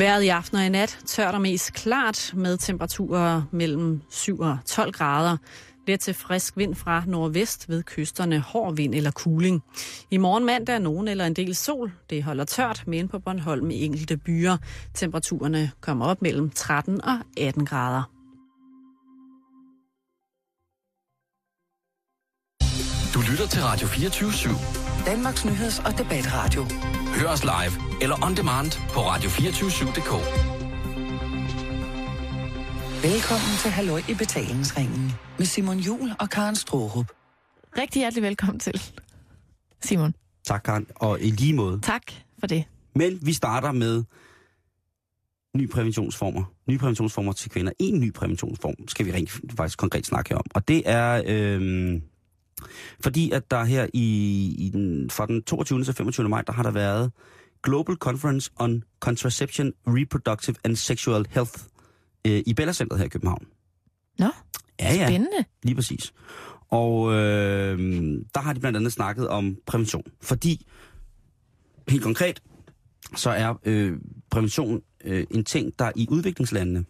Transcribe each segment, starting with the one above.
Været i aften og i nat tørt og mest klart med temperaturer mellem 7 og 12 grader. Let til frisk vind fra nordvest ved kysterne, hård vind eller kuling. I morgen mandag er nogen eller en del sol. Det holder tørt, men på Bornholm i enkelte byer. Temperaturerne kommer op mellem 13 og 18 grader. Du lytter til Radio 24 /7. Danmarks Nyheds- og Debatradio. Hør os live eller on demand på radio247.dk. Velkommen til Halløj i betalingsringen med Simon Jul og Karen Strohrup. Rigtig hjertelig velkommen til, Simon. Tak, Karen. Og i lige måde. Tak for det. Men vi starter med nye præventionsformer. Nye præventionsformer til kvinder. En ny præventionsform skal vi rent faktisk konkret snakke om. Og det er... Øh, fordi at der her i, i den, fra den 22. til 25. maj, der har der været Global Conference on Contraception, Reproductive and Sexual Health øh, i Bella Center her i København. Nå, Ja, ja, spændende. lige præcis. Og øh, der har de blandt andet snakket om prævention. Fordi, helt konkret, så er øh, prævention øh, en ting, der i udviklingslandene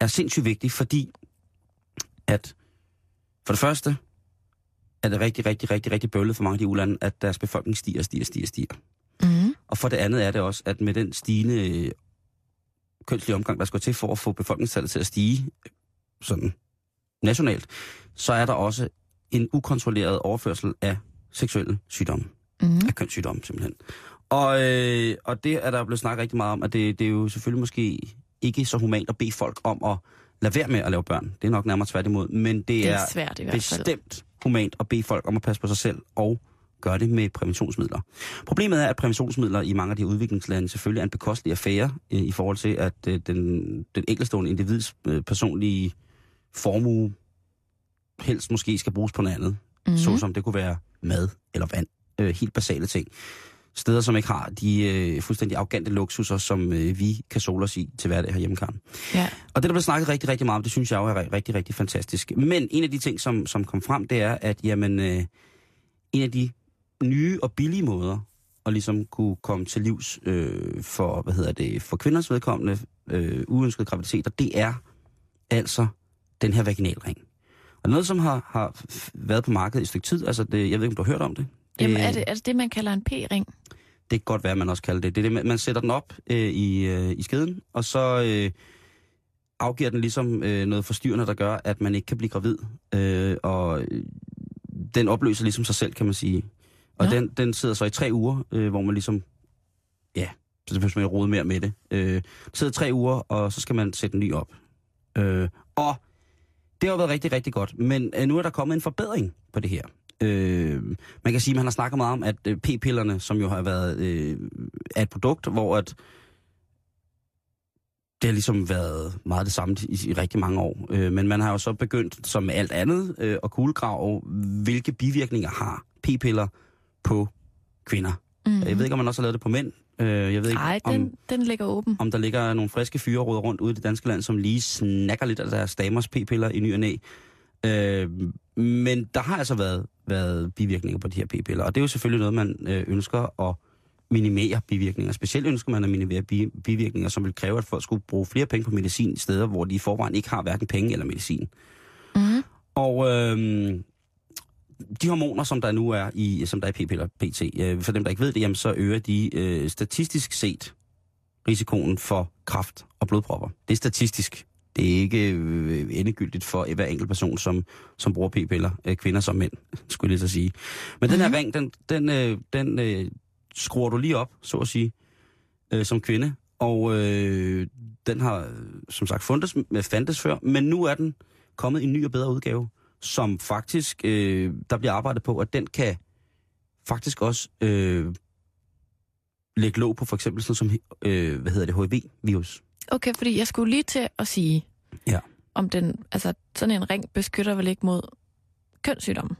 er sindssygt vigtig, fordi at for det første er det rigtig, rigtig, rigtig, rigtig bøvlet for mange af de ulande, at deres befolkning stiger, stiger, stiger, stiger. Mm. Og for det andet er det også, at med den stigende øh, kønslige omgang, der skal til for at få befolkningstallet til at stige øh, sådan nationalt, så er der også en ukontrolleret overførsel af seksuelle sygdomme, Mm. af kønssygdomme simpelthen. Og, øh, og det er der blevet snakket rigtig meget om, at det, det er jo selvfølgelig måske ikke så humant at bede folk om at lade være med at lave børn. Det er nok nærmere tværtimod, men det, Det er, er svært i hvert fald. bestemt humant at bede folk om at passe på sig selv og gøre det med præventionsmidler. Problemet er, at præventionsmidler i mange af de udviklingslande selvfølgelig er en bekostelig affære øh, i forhold til, at øh, den, den enkeltstående individs øh, personlige formue helst måske skal bruges på noget andet. Mm. Mm. Såsom det kunne være mad eller vand. Øh, helt basale ting. Steder, som ikke har de øh, fuldstændig arrogante luksuser, som øh, vi kan sole os i til hverdag herhjemme, Karen. Ja. Og det, der blev snakket rigtig, rigtig meget om, det synes jeg jo er ri- rigtig, rigtig fantastisk. Men en af de ting, som, som kom frem, det er, at jamen, øh, en af de nye og billige måder at ligesom kunne komme til livs øh, for, hvad hedder det, for kvinders vedkommende øh, uønskede graviditeter, det er altså den her vaginalring. Og noget, som har, har været på markedet i et stykke tid, altså det, jeg ved ikke, om du har hørt om det? Jamen, Øh, er det, er det det, man kalder en P-ring? det kan godt være, man også kalder det. Det er det, man- sætter den op øh, i, øh, i skeden, og så øh, afgiver den ligesom øh, noget forstyrrende, der gør, at man ikke kan blive gravid. Øh, og øh, den opløser ligesom sig selv, kan man sige. Og den, den sidder så i tre uger, øh, hvor man ligesom, ja, så det behøver man rode mere med det. Øh, det sidder tre uger, og så skal man sætte en ny op. Øh, og det har været rigtig, rigtig godt. Men øh, nu er der kommet en forbedring på det her. Øh, man kan sige, at man har snakket meget om, at øh, p-pillerne, som jo har været øh, er et produkt, hvor at det har ligesom været meget det samme i, i rigtig mange år. Øh, men man har jo så begyndt, som med alt andet, øh, at kuglegrave, hvilke bivirkninger har p-piller på kvinder. Mm. Jeg ved ikke, om man også har lavet det på mænd. Øh, jeg ved ikke, Nej, om, den, den ligger åben. om der ligger nogle friske fyre rundt ude i det danske land, som lige snakker lidt af deres damers p-piller i ny og næ. Øh, men der har altså været, været bivirkninger på de her p-piller, og det er jo selvfølgelig noget, man øh, ønsker at minimere bivirkninger. Specielt ønsker man at minimere bi- bivirkninger, som vil kræve, at folk skulle bruge flere penge på medicin i steder, hvor de i forvejen ikke har hverken penge eller medicin. Mm. Og øh, de hormoner, som der nu er i, som der er i p-piller pt, øh, for dem, der ikke ved det, jamen, så øger de øh, statistisk set risikoen for kræft og blodpropper. Det er statistisk. Det er ikke øh, endegyldigt for hver enkelt person, som, som bruger p-piller, øh, kvinder som mænd, skulle jeg lige så sige. Men den her ring, den, den, øh, den øh, skruer du lige op, så at sige, øh, som kvinde. Og øh, den har, som sagt, fundet, fandtes før, men nu er den kommet i en ny og bedre udgave, som faktisk, øh, der bliver arbejdet på, at den kan faktisk også øh, lægge låg på for eksempel sådan som, øh, hvad hedder det, HIV-virus. Okay, fordi jeg skulle lige til at sige, Ja. om den, altså sådan en ring beskytter vel ikke mod kønssygdomme?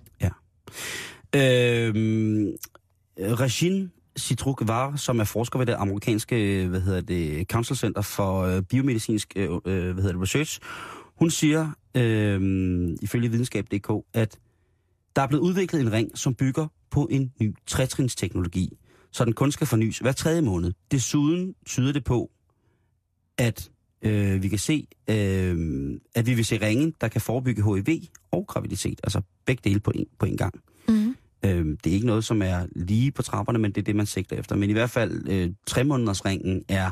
Øh, Regine Citruk var, som er forsker ved det amerikanske hvad hedder det, Council Center for øh, Biomedicinsk øh, øh, hvad hedder det, Research, hun siger, øh, ifølge videnskab.dk, at der er blevet udviklet en ring, som bygger på en ny trætrinsteknologi, så den kun skal fornyes hver tredje måned. Desuden tyder det på, at øh, vi kan se, øh, at vi vil se ringe, der kan forebygge HIV og graviditet. Altså begge dele på en, på en gang. Mm. Øh, det er ikke noget, som er lige på trapperne, men det er det, man sigter efter. Men i hvert fald, øh, tre måneders ringen er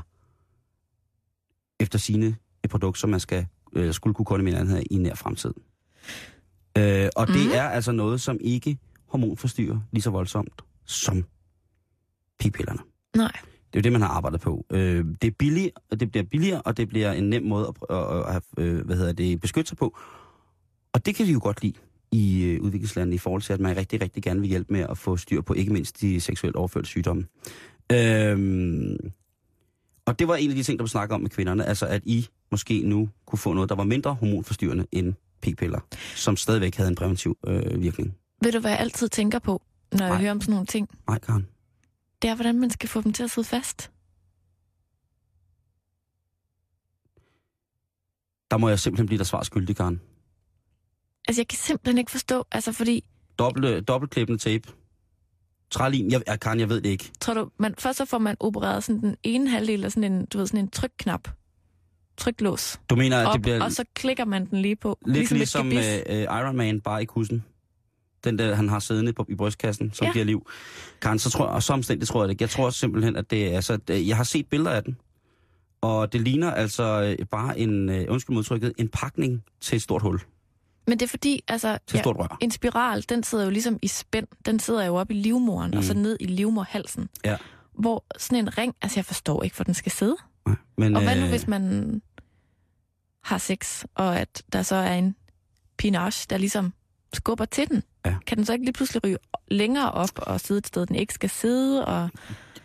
efter sine et produkt, som man skal, øh, skulle kunne koordinere her i nær fremtid. Øh, og det Mhm. er altså noget, som ikke hormonforstyrrer lige så voldsomt som p-pillerne. Nej. Det er jo det, man har arbejdet på. Øh, det er billigt, det bliver billigere, og det bliver en nem måde at, at, at have, øh, hvad hedder det, beskytte sig på. Og det kan vi jo godt lide i øh, udviklingslandet i forhold til, at man rigtig, rigtig gerne vil hjælpe med at få styr på ikke mindst de seksuelt overførte sygdomme. Øhm, og det var en af de ting, der blev snakket om med kvinderne, altså at I måske nu kunne få noget, der var mindre hormonforstyrrende end p-piller, som stadigvæk havde en præventiv øh, virkning. Ved du, hvad jeg altid tænker på, når jeg Nej. hører om sådan nogle ting? Nej, Karen. Det er, hvordan man skal få dem til at sidde fast. Der må jeg simpelthen blive der svar skyldig, Karen. Altså, jeg kan simpelthen ikke forstå, altså fordi, Dobbelt, dobbeltklippende tape. Trælim, jeg, jeg, Karen, jeg ved det ikke. tror du, man, først så får man opereret sådan den ene halvdel af sådan en, du ved, sådan en trykknap. Tryklås. Du mener, at Op, det bliver og så klikker man den lige på. lidt ligesom, ligesom, ligesom et gebis. øh, Iron Man, bare i kussen. Den der, han har siddende på, i brystkassen, som ja. Ja. giver liv. Karen, så tror jeg, og så omstændigt tror jeg det ikke. Jeg tror simpelthen, at det er, altså, jeg har set billeder af den. Og det ligner altså øh, bare en, øh, undskyld modtrykket, en pakning til et stort hul. Men det er fordi, altså, Til et stort rør. en spiral, den sidder jo ligesom i spænd. Den sidder jo oppe i livmoren, mm. og så Mm. ned i livmorhalsen. Ja. Hvor sådan en ring, altså jeg forstår ikke, hvor den skal sidde. Nej, Men, Og hvad nu, øh, hvis man har sex, og at der så er en pinage, der ligesom skubber til den? Ja. Kan den så ikke lige pludselig ryge længere op og sidde et sted, den ikke skal sidde? Og...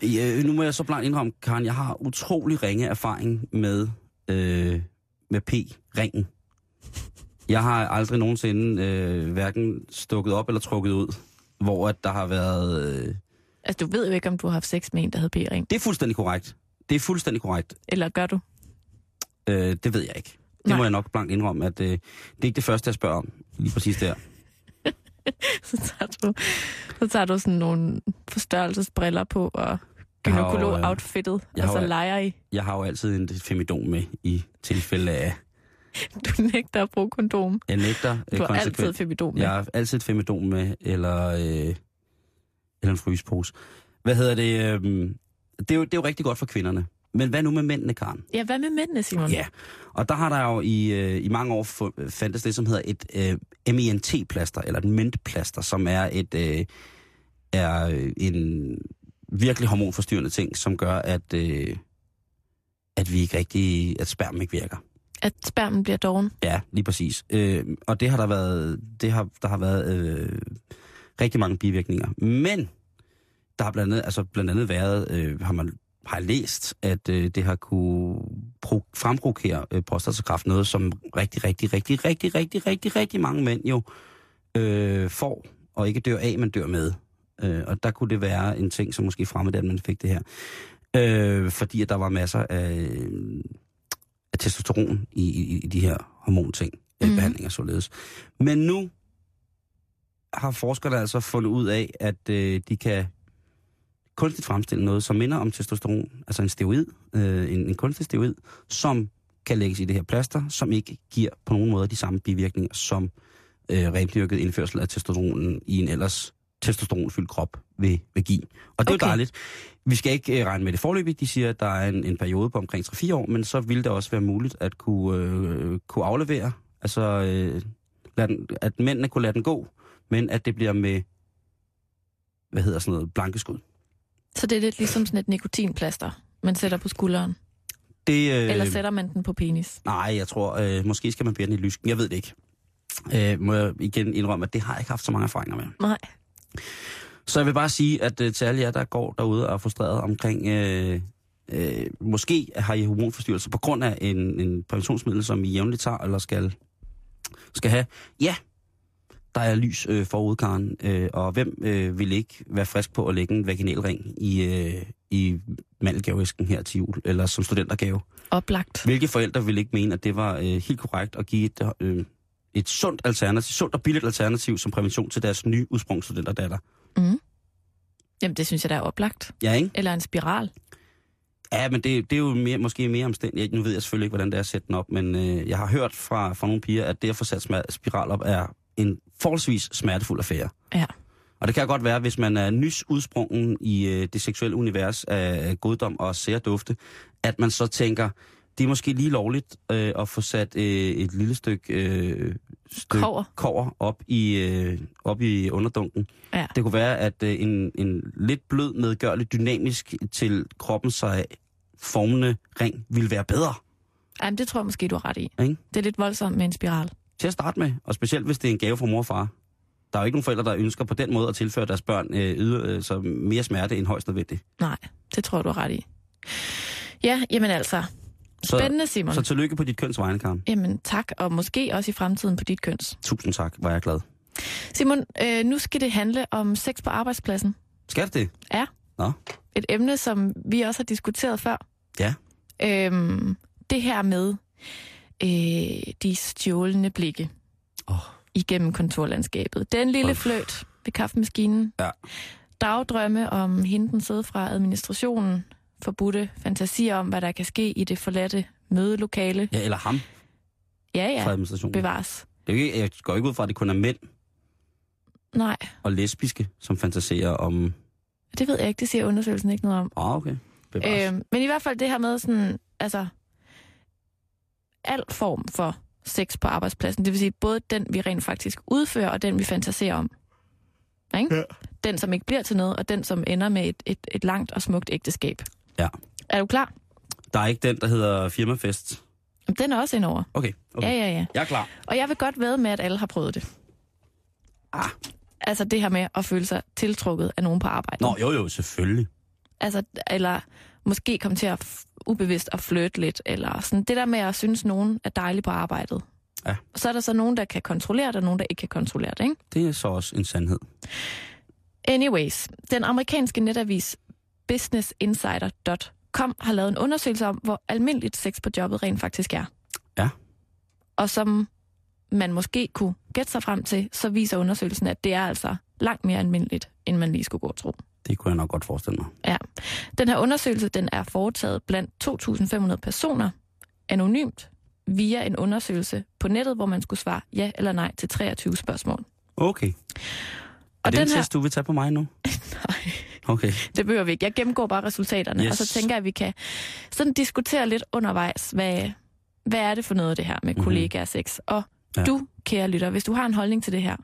Øh, nu må jeg så blankt indrømme, Karen, jeg har utrolig ringe erfaring med, øh, med P-ringen. Jeg har aldrig nogensinde øh, hverken stukket op eller trukket ud, hvor at der har været... Øh, Altså, du ved jo ikke, om du har haft sex med en, der havde P-ring. det er fuldstændig korrekt. Det er fuldstændig korrekt. Eller gør du? Øh, det ved jeg ikke. Det Nej. må jeg nok blankt indrømme, at øh, det er ikke det første, jeg spørger om. Lige præcis der. så tager du, så tager du sådan nogle forstørrelsesbriller på og øh, gynekolog-outfittet, jeg og så leger I. Jeg har jo altid en femidon med i tilfælde af... Du nægter at bruge kondom. Jeg nægter øh, Du har altid konsekvent. femidom med. Jeg har altid et femidon med, eller, øh, eller en frysepose. Hvad hedder det? Øh, det, er jo, det er jo rigtig godt for kvinderne. Men hvad nu med mændene, Karen? Ja, hvad med mændene, Simon? Ja, og der har der jo i, øh, i mange år fandtes det, som hedder et øh, MENT-plaster, eller et mentplaster, som er et øh, er øh, en virkelig hormonforstyrrende ting, som gør, at, øh, at vi ikke rigtig, at spermen ikke virker. At spermen bliver doven. Ja, lige præcis. Øh, og det har der været, det har, der har været øh, rigtig mange bivirkninger. Men der har blandt andet, altså blandt andet været, øh, har man har læst, at øh, det har kunne pro- fremprovokere øh, prostatakræft, noget som rigtig, rigtig, rigtig, rigtig, rigtig, rigtig, rigtig mange mænd jo øh, får, og ikke dør af, men dør med. Øh, og der kunne det være en ting, som måske fremmede, at man fik det her. Øh, fordi at der var masser af, af testosteron i, i, i de her hormonting, mm. Behandlinger således. Men nu har forskerne altså fundet ud af, at øh, de kan kunstigt fremstille noget, som minder om testosteron, altså en steroid, øh, en, en kunstig steroid, som kan lægges i det her plaster, som ikke giver på nogen måde de samme bivirkninger, som øh, rendyrket indførsel af testosteronen i en ellers testosteronfyldt krop vil, vil give. Og det er Okay. jo dejligt. Vi skal ikke øh, regne med det forløbigt. De siger, at der er en, en periode på omkring 3-4 år, men så vil det også være muligt at kunne, øh, kunne aflevere, altså øh, lad den, at mændene kunne lade den gå, men at det bliver med, hvad hedder sådan noget, blankeskud. Så det er lidt ligesom sådan et nikotinplaster, man sætter på skulderen. Det, øh, Eller sætter man den på penis. Nej, jeg tror, øh, måske skal man bære den i lysken. Jeg ved det ikke. Øh, må jeg igen indrømme, at det har jeg ikke haft så mange erfaringer med. Nej. Så jeg vil bare sige, at øh, til alle jer, der går derude og er frustreret omkring, øh, øh, måske har I hormonforstyrrelser på grund af en, en præventionsmiddel, som I jævnligt tager eller skal, skal have. Ja, der er lys øh, forud, Karen. Øh, og hvem øh, vil ikke være frisk på at lægge en vaginalring i, øh, i mandelgaveæsken her til jul, eller som studentergave? Oplagt. Hvilke forældre ville ikke mene, at det var øh, helt korrekt at give et, øh, et sundt alternativ, sundt og billigt alternativ som prævention til deres nye udsprungsstudenterdatter? Mm. Jamen, det synes jeg, der er oplagt. Ja, ikke? Eller en spiral. Ja, men det, det er jo mere, måske mere omstændigt. Nu ved jeg selvfølgelig ikke, hvordan det er at sætte den op, men øh, jeg har hørt fra, fra nogle piger, at det at få sat spiral op er en forholdsvis smertefuld affære. Ja. Og det kan godt være, hvis man er nys udsprungen i øh, det seksuelle univers af goddom og dufte, at man så tænker, det er måske lige lovligt øh, at få sat øh, et lille stykke, øh, stykke Kobber. kover op i, øh, op i underdunken. Ja. Det kunne være, at øh, en, en lidt blød, medgørlig, dynamisk til kroppen sig formende ring ville være bedre. Jamen, det tror jeg måske, du har ret i. Ikke? Det er lidt voldsomt med en spiral. Til at starte med, og specielt hvis det er en gave fra mor og far. Der er jo ikke nogen forældre, der ønsker på den måde at tilføre deres børn øh, yder, øh, så mere smerte end højst nødvendigt. Nej, det tror du har ret i. Ja, jamen altså. Så, Spændende, Simon. Så tillykke på dit køns vegne, Karen. Jamen tak, og måske også i fremtiden på dit køns. Tusind tak, var jeg glad. Simon, øh, nu skal det handle om sex på arbejdspladsen. Skal det det? Ja. Nå. Et emne, som vi også har diskuteret før. Ja. Øhm, det her med øh, de stjålne blikke Åh. igennem kontorlandskabet. Den lille Hold. fløjt ved kaffemaskinen. Ja. Dagdrømme om hende den sidder fra administrationen. Forbudte fantasier om, hvad der kan ske i det forladte mødelokale. Ja, eller ham Ja, fra ja, administrationen. bevares. Det er ikke, jeg går ikke ud fra, at det kun er mænd Nej, og lesbiske, som fantaserer om... det ved jeg ikke. Det siger undersøgelsen ikke noget om. Oh, okay. Bevares. Øhm, men i hvert fald det her med sådan, altså, al form for sex på arbejdspladsen. Det vil sige både den, vi rent faktisk udfører, og den, vi fantaserer om. Ikke? Ja. Den, som ikke bliver til noget, og den, som ender med et, et, et langt og smukt ægteskab. Ja. Er du klar? Der er ikke den, der hedder firmafest. Den er også indover. Okay, okay. Ja, ja, ja. Jeg er klar. Og jeg vil godt ved med, at alle har prøvet det. Ah. Altså det her med at føle sig tiltrukket af nogen på arbejde. Nå, jo, jo, selvfølgelig. Altså, eller måske komme til at ubevidst at flytte lidt, eller sådan det der med at synes, nogen er dejlig på arbejdet. Ja. Så er der så nogen, der kan kontrollere det, og nogen, der ikke kan kontrollere det, ikke? Det er så også en sandhed. Anyways, den amerikanske netavis businessinsider.com har lavet en undersøgelse om, hvor almindeligt sex på jobbet rent faktisk er. Ja. Og som man måske kunne gætte sig frem til, så viser undersøgelsen, at det er altså langt mere almindeligt, end man lige skulle gå og tro. Det kunne jeg nok godt forestille mig. Ja. Den her undersøgelse den er foretaget blandt 2.500 personer anonymt via en undersøgelse på nettet, hvor man skulle svare ja eller nej til 23 spørgsmål. Okay. Er Og det den en her, test, du vil tage på mig nu? nej, Okay. det behøver vi ikke. Jeg gennemgår bare resultaterne, Yes. og så tænker jeg, at vi kan sådan diskutere lidt undervejs, hvad, hvad er det for noget, det her med Mhm. mm-hmm. kollegaer sex. Og ja. du, kære lytter, hvis du har en holdning til det her,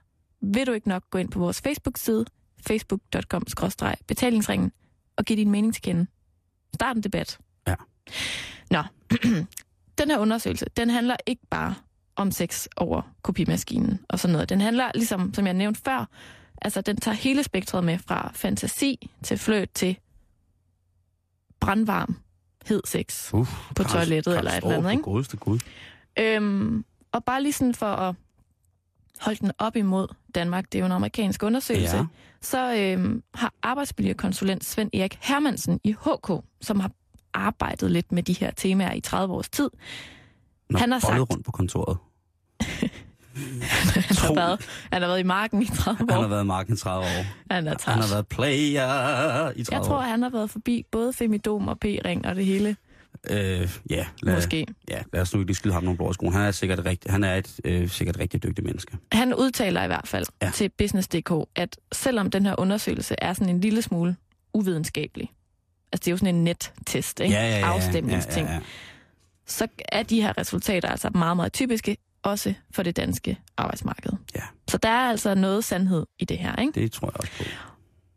vil du ikke nok gå ind på vores Facebook-side, facebook.com-betalingsringen, og give din mening til kende. Start en debat. Ja. Nå, den her undersøgelse, den handler ikke bare om sex over kopimaskinen og sådan noget. Den handler, ligesom som jeg nævnte før, altså den tager hele spektret med fra fantasi til fløt til brandvarm, hed sex. Uh, På toilettet eller et eller andet, ikke? Godeste Gud. Øhm, og bare lige sådan for at holde den op imod Danmark, det er jo en amerikansk undersøgelse, Ja. så øhm, har arbejdsmiljøkonsulent Svend Erik Hermansen i HK, som har arbejdet lidt med de her temaer i 30 års tid, Nå, Han har sagt- rundt på kontoret. han har, været, han har været i marken i 30 år. Han har været i marken i 30 år. Han er Han har træt. været player i 30 Jeg tror, år. han har været forbi både Femidom og P-ring og det hele, Øh, ja, lad, måske. ja, lad os nu ikke skyde ham nogle blå skoen. Han er sikkert, rigtig, han er et øh, sikkert rigtig dygtigt menneske. Han udtaler i hvert fald Ja. ja. til Business.dk, at selvom den her undersøgelse er sådan en lille smule uvidenskabelig, altså det er jo sådan en nettest, ikke? afstemningsting, Ja, ja, ja. så er de her resultater altså meget, meget typiske, også for det danske arbejdsmarked. Ja. Så der er altså noget sandhed i det her, ikke? Det tror jeg også på.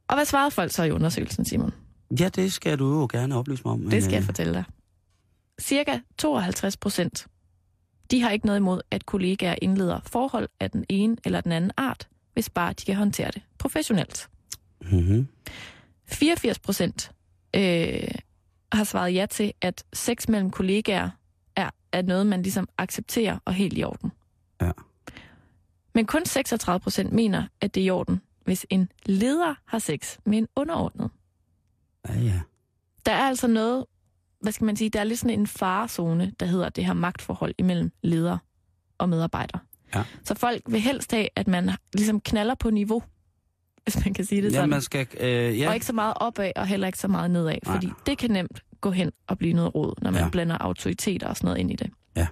Og hvad svarede folk så i undersøgelsen, Simon? Ja, det skal du jo gerne oplyse mig om. men, Det skal jeg øh, fortælle dig. Cirka 52 procent, de har ikke noget imod, at kollegaer indleder forhold af den ene eller den anden art, hvis bare de kan håndtere det professionelt. Mhm. 84 procent øh, har svaret ja til, at sex mellem kollegaer er, er noget, man ligesom accepterer og helt i orden. Ja. Men kun 36 procent mener, at det er i orden, hvis en leder har sex med en underordnet. Ja, ja. Der er altså noget, hvad skal man sige, der er lidt sådan en farezone, der hedder det her magtforhold imellem leder og medarbejder. Ja. Så folk vil helst have, at man ligesom knaller på niveau. hvis man kan sige det Ja, sådan. man skal... Øh, ja. Og ikke så meget opad, og heller ikke så meget nedad, Nej. fordi det kan nemt gå hen og blive noget råd, når man Ja. ja. blander autoriteter og sådan noget ind i det. Ja.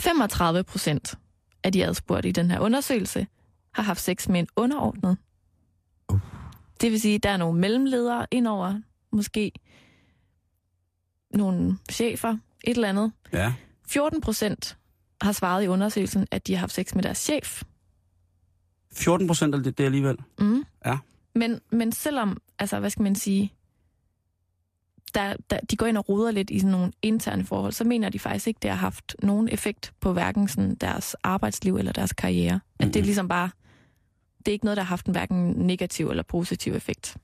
35 procent af de adspurgte i den her undersøgelse har haft sex med en underordnet. Uh. Det vil sige, at der er nogle mellemledere indover, måske nogle chefer, et eller andet. ja. 14 procent har svaret i undersøgelsen, at de har haft sex med deres chef. 14 procent af det, det alligevel. Mm. Ja. Men, men selvom, altså hvad skal man sige, der, der, de går ind og roder lidt i sådan nogle interne forhold, så mener de faktisk ikke, det har haft nogen effekt på hverken sådan deres arbejdsliv eller deres karriere. Mm-hmm. At det er ligesom bare, det er ikke noget, der har haft en hverken negativ eller positiv effekt.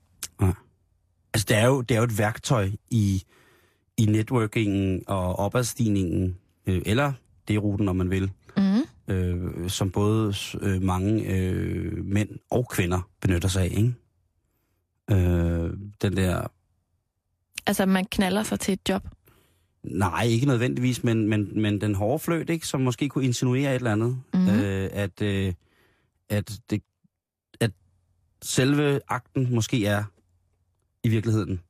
Altså, det er jo, det er jo et værktøj i, i networkingen og opadstigningen, øh, eller det ruten, om man vil, Mm. øh, som både øh, mange øh, mænd og kvinder benytter sig af, ikke? Øh, den der, Altså man knaller sig til et job. nej, ikke nødvendigvis, men, men, men den hårde fløjt, ikke? Som måske kunne insinuere et eller andet. Mhm. Øh, at, øh, at, det, at selve akten måske er i virkeligheden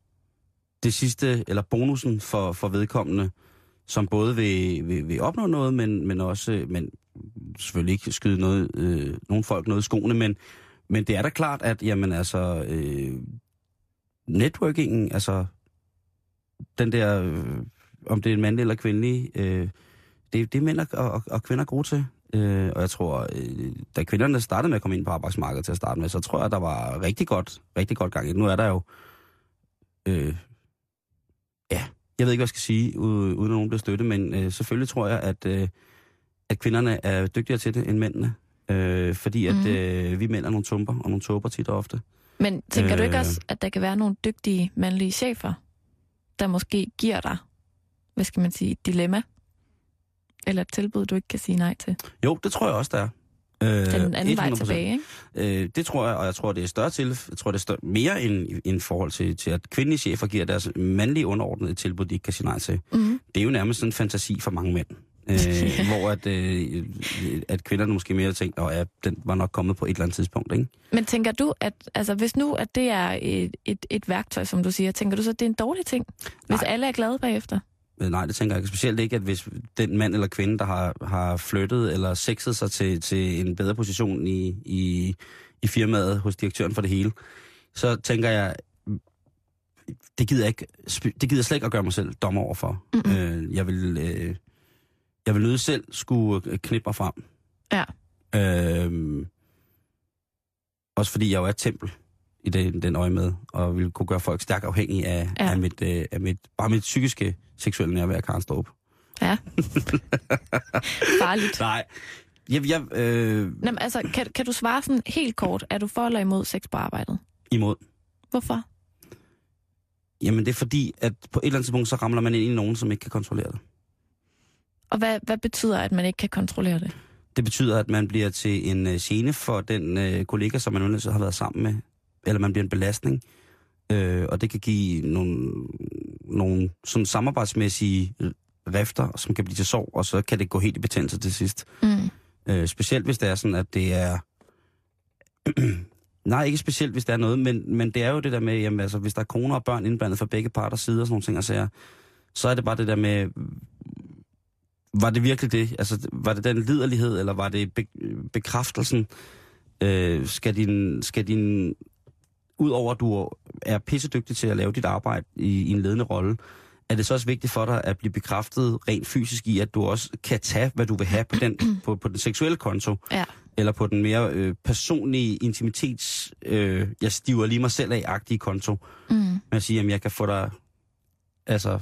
det sidste, eller bonusen for, for vedkommende, som både vil, vil, vil opnå noget, men, men også, øh, men selvfølgelig ikke skyde noget, øh, nogle folk noget i skoene, men, men det er da klart, at jamen altså, øh, networkingen, altså den der, øh, om det er en mandlig eller kvindelig, øh, det, det er mænd og, og, og kvinder gode til. Øh, og jeg tror, øh, da kvinderne startede med at komme ind på arbejdsmarkedet til at starte med, så tror jeg, der var rigtig godt, rigtig godt gang i. Nu er der jo, øh, jeg ved ikke, hvad jeg skal sige, uden at nogen bliver støtte, men øh, selvfølgelig tror jeg, at, øh, at kvinderne er dygtigere til det end mændene. Øh, fordi at Mhm. øh, vi mænd er nogle tumper og nogle tåber tit og ofte. Men tænker øh... du ikke Øh. også, at der kan være nogle dygtige mandlige chefer, der måske giver dig, hvad skal man sige, et dilemma? Eller et tilbud, du ikke kan sige nej til? Jo, det tror jeg også, der er. Øh, Den anden vej 100%. tilbage, ikke? Øh, det tror jeg, og jeg tror, det er større til, jeg tror, det er større, mere end, end forhold til, til, at kvindelige chefer giver deres mandlige underordnede et tilbud, de ikke kan sige nej til. Mm. Det er jo nærmest sådan en fantasi for mange mænd. Øh, hvor at, øh, at kvinderne måske mere tænker, at ja, den var nok kommet på et eller andet tidspunkt, ikke? Men tænker du, at altså, hvis nu at det er et, et, et værktøj, som du siger, tænker du så, at det er en dårlig ting, hvis Nej. alle er glade bagefter? Øh, Nej, det tænker jeg. Specielt ikke, at hvis den mand eller kvinde, der har, har flyttet eller sexet sig til, til en bedre position i, i, i firmaet hos direktøren for det hele, så tænker jeg, det gider jeg, ikke, det gider jeg slet ikke at gøre mig selv dommer over for. Øh, jeg vil, øh, jeg vil nødt selv skulle øh, knippe mig frem. Ja. Øh, også fordi jeg jo er et tempel i den, den øje med, og vil kunne gøre folk stærkt afhængige af, Ja. af, mit, øh, af mit, bare mit psykiske seksuelle nærvær, Karen Storp. Ja. Farligt. Nej. Jeg, jeg, øh, Nå, men altså, kan, kan du svare sådan helt kort, er du for eller imod sex på arbejdet? imod. Hvorfor? Jamen det er fordi, at på et eller andet tidspunkt, så ramler man ind i nogen, som ikke kan kontrollere det. Og hvad, hvad betyder, at man ikke kan kontrollere det? Det betyder, at man bliver til en øh, gene for den øh, kollega, som man ellers har været sammen med. Eller man bliver en belastning. Øh, og det kan give nogle, nogle sådan samarbejdsmæssige rifter, som kan blive til sorg, og så kan det gå helt i betændelse til sidst. Mm. Øh, specielt hvis det er sådan, at det er... Nej, ikke specielt, hvis der er noget, men, men det er jo det der med, jamen, altså, hvis der er koner og børn indblandet fra begge parter side og sådan nogle ting, og så, så er det bare det der med, var det virkelig det? Altså, var det den liderlighed, eller var det be, bekræftelsen? Øh, skal din, skal din, udover at du er pissedygtig til at lave dit arbejde i, i en ledende rolle, er det så også vigtigt for dig at blive bekræftet rent fysisk i, at du også kan tage, hvad du vil have på den, på, på den seksuelle konto, Ja. eller på den mere øh, personlige intimitets, øh, jeg stiver lige mig selv af-agtige konto, Mm. med at sige, at jeg kan få dig, altså,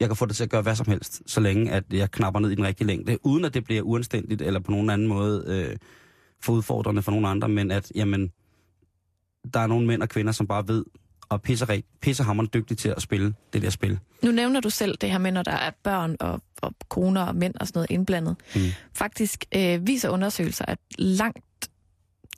jeg kan få dig til at gøre hvad som helst, så længe at jeg knapper ned i den rigtige længde, uden at det bliver uanstændigt, eller på nogen anden måde øh, for udfordrende for nogen andre, men at, jamen, der er nogle mænd og kvinder, som bare ved, og pisser, pisser hammeren dygtigt til at spille det der spil. Nu nævner du selv det her med, når der er børn og, og koner og mænd og sådan noget indblandet. Mm. Faktisk øh, viser undersøgelser, at langt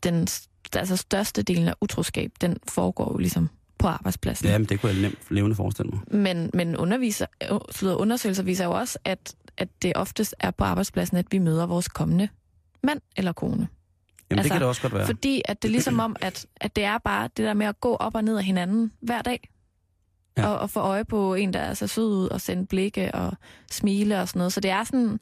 den altså største del af utroskab, den foregår jo ligesom på arbejdspladsen. Ja, men det kunne jeg nemt levende forestille mig. Men, men underviser, øh, undersøgelser viser jo også, at, at det oftest er på arbejdspladsen, at vi møder vores kommende mand eller kone. Jamen, altså, det kan det også godt være. Fordi at det er ligesom om, at, at det er bare det der med at gå op og ned af hinanden hver dag. Ja. Og, og få øje på en, der er så sød ud og sende blikke og smile og sådan noget. Så det er sådan...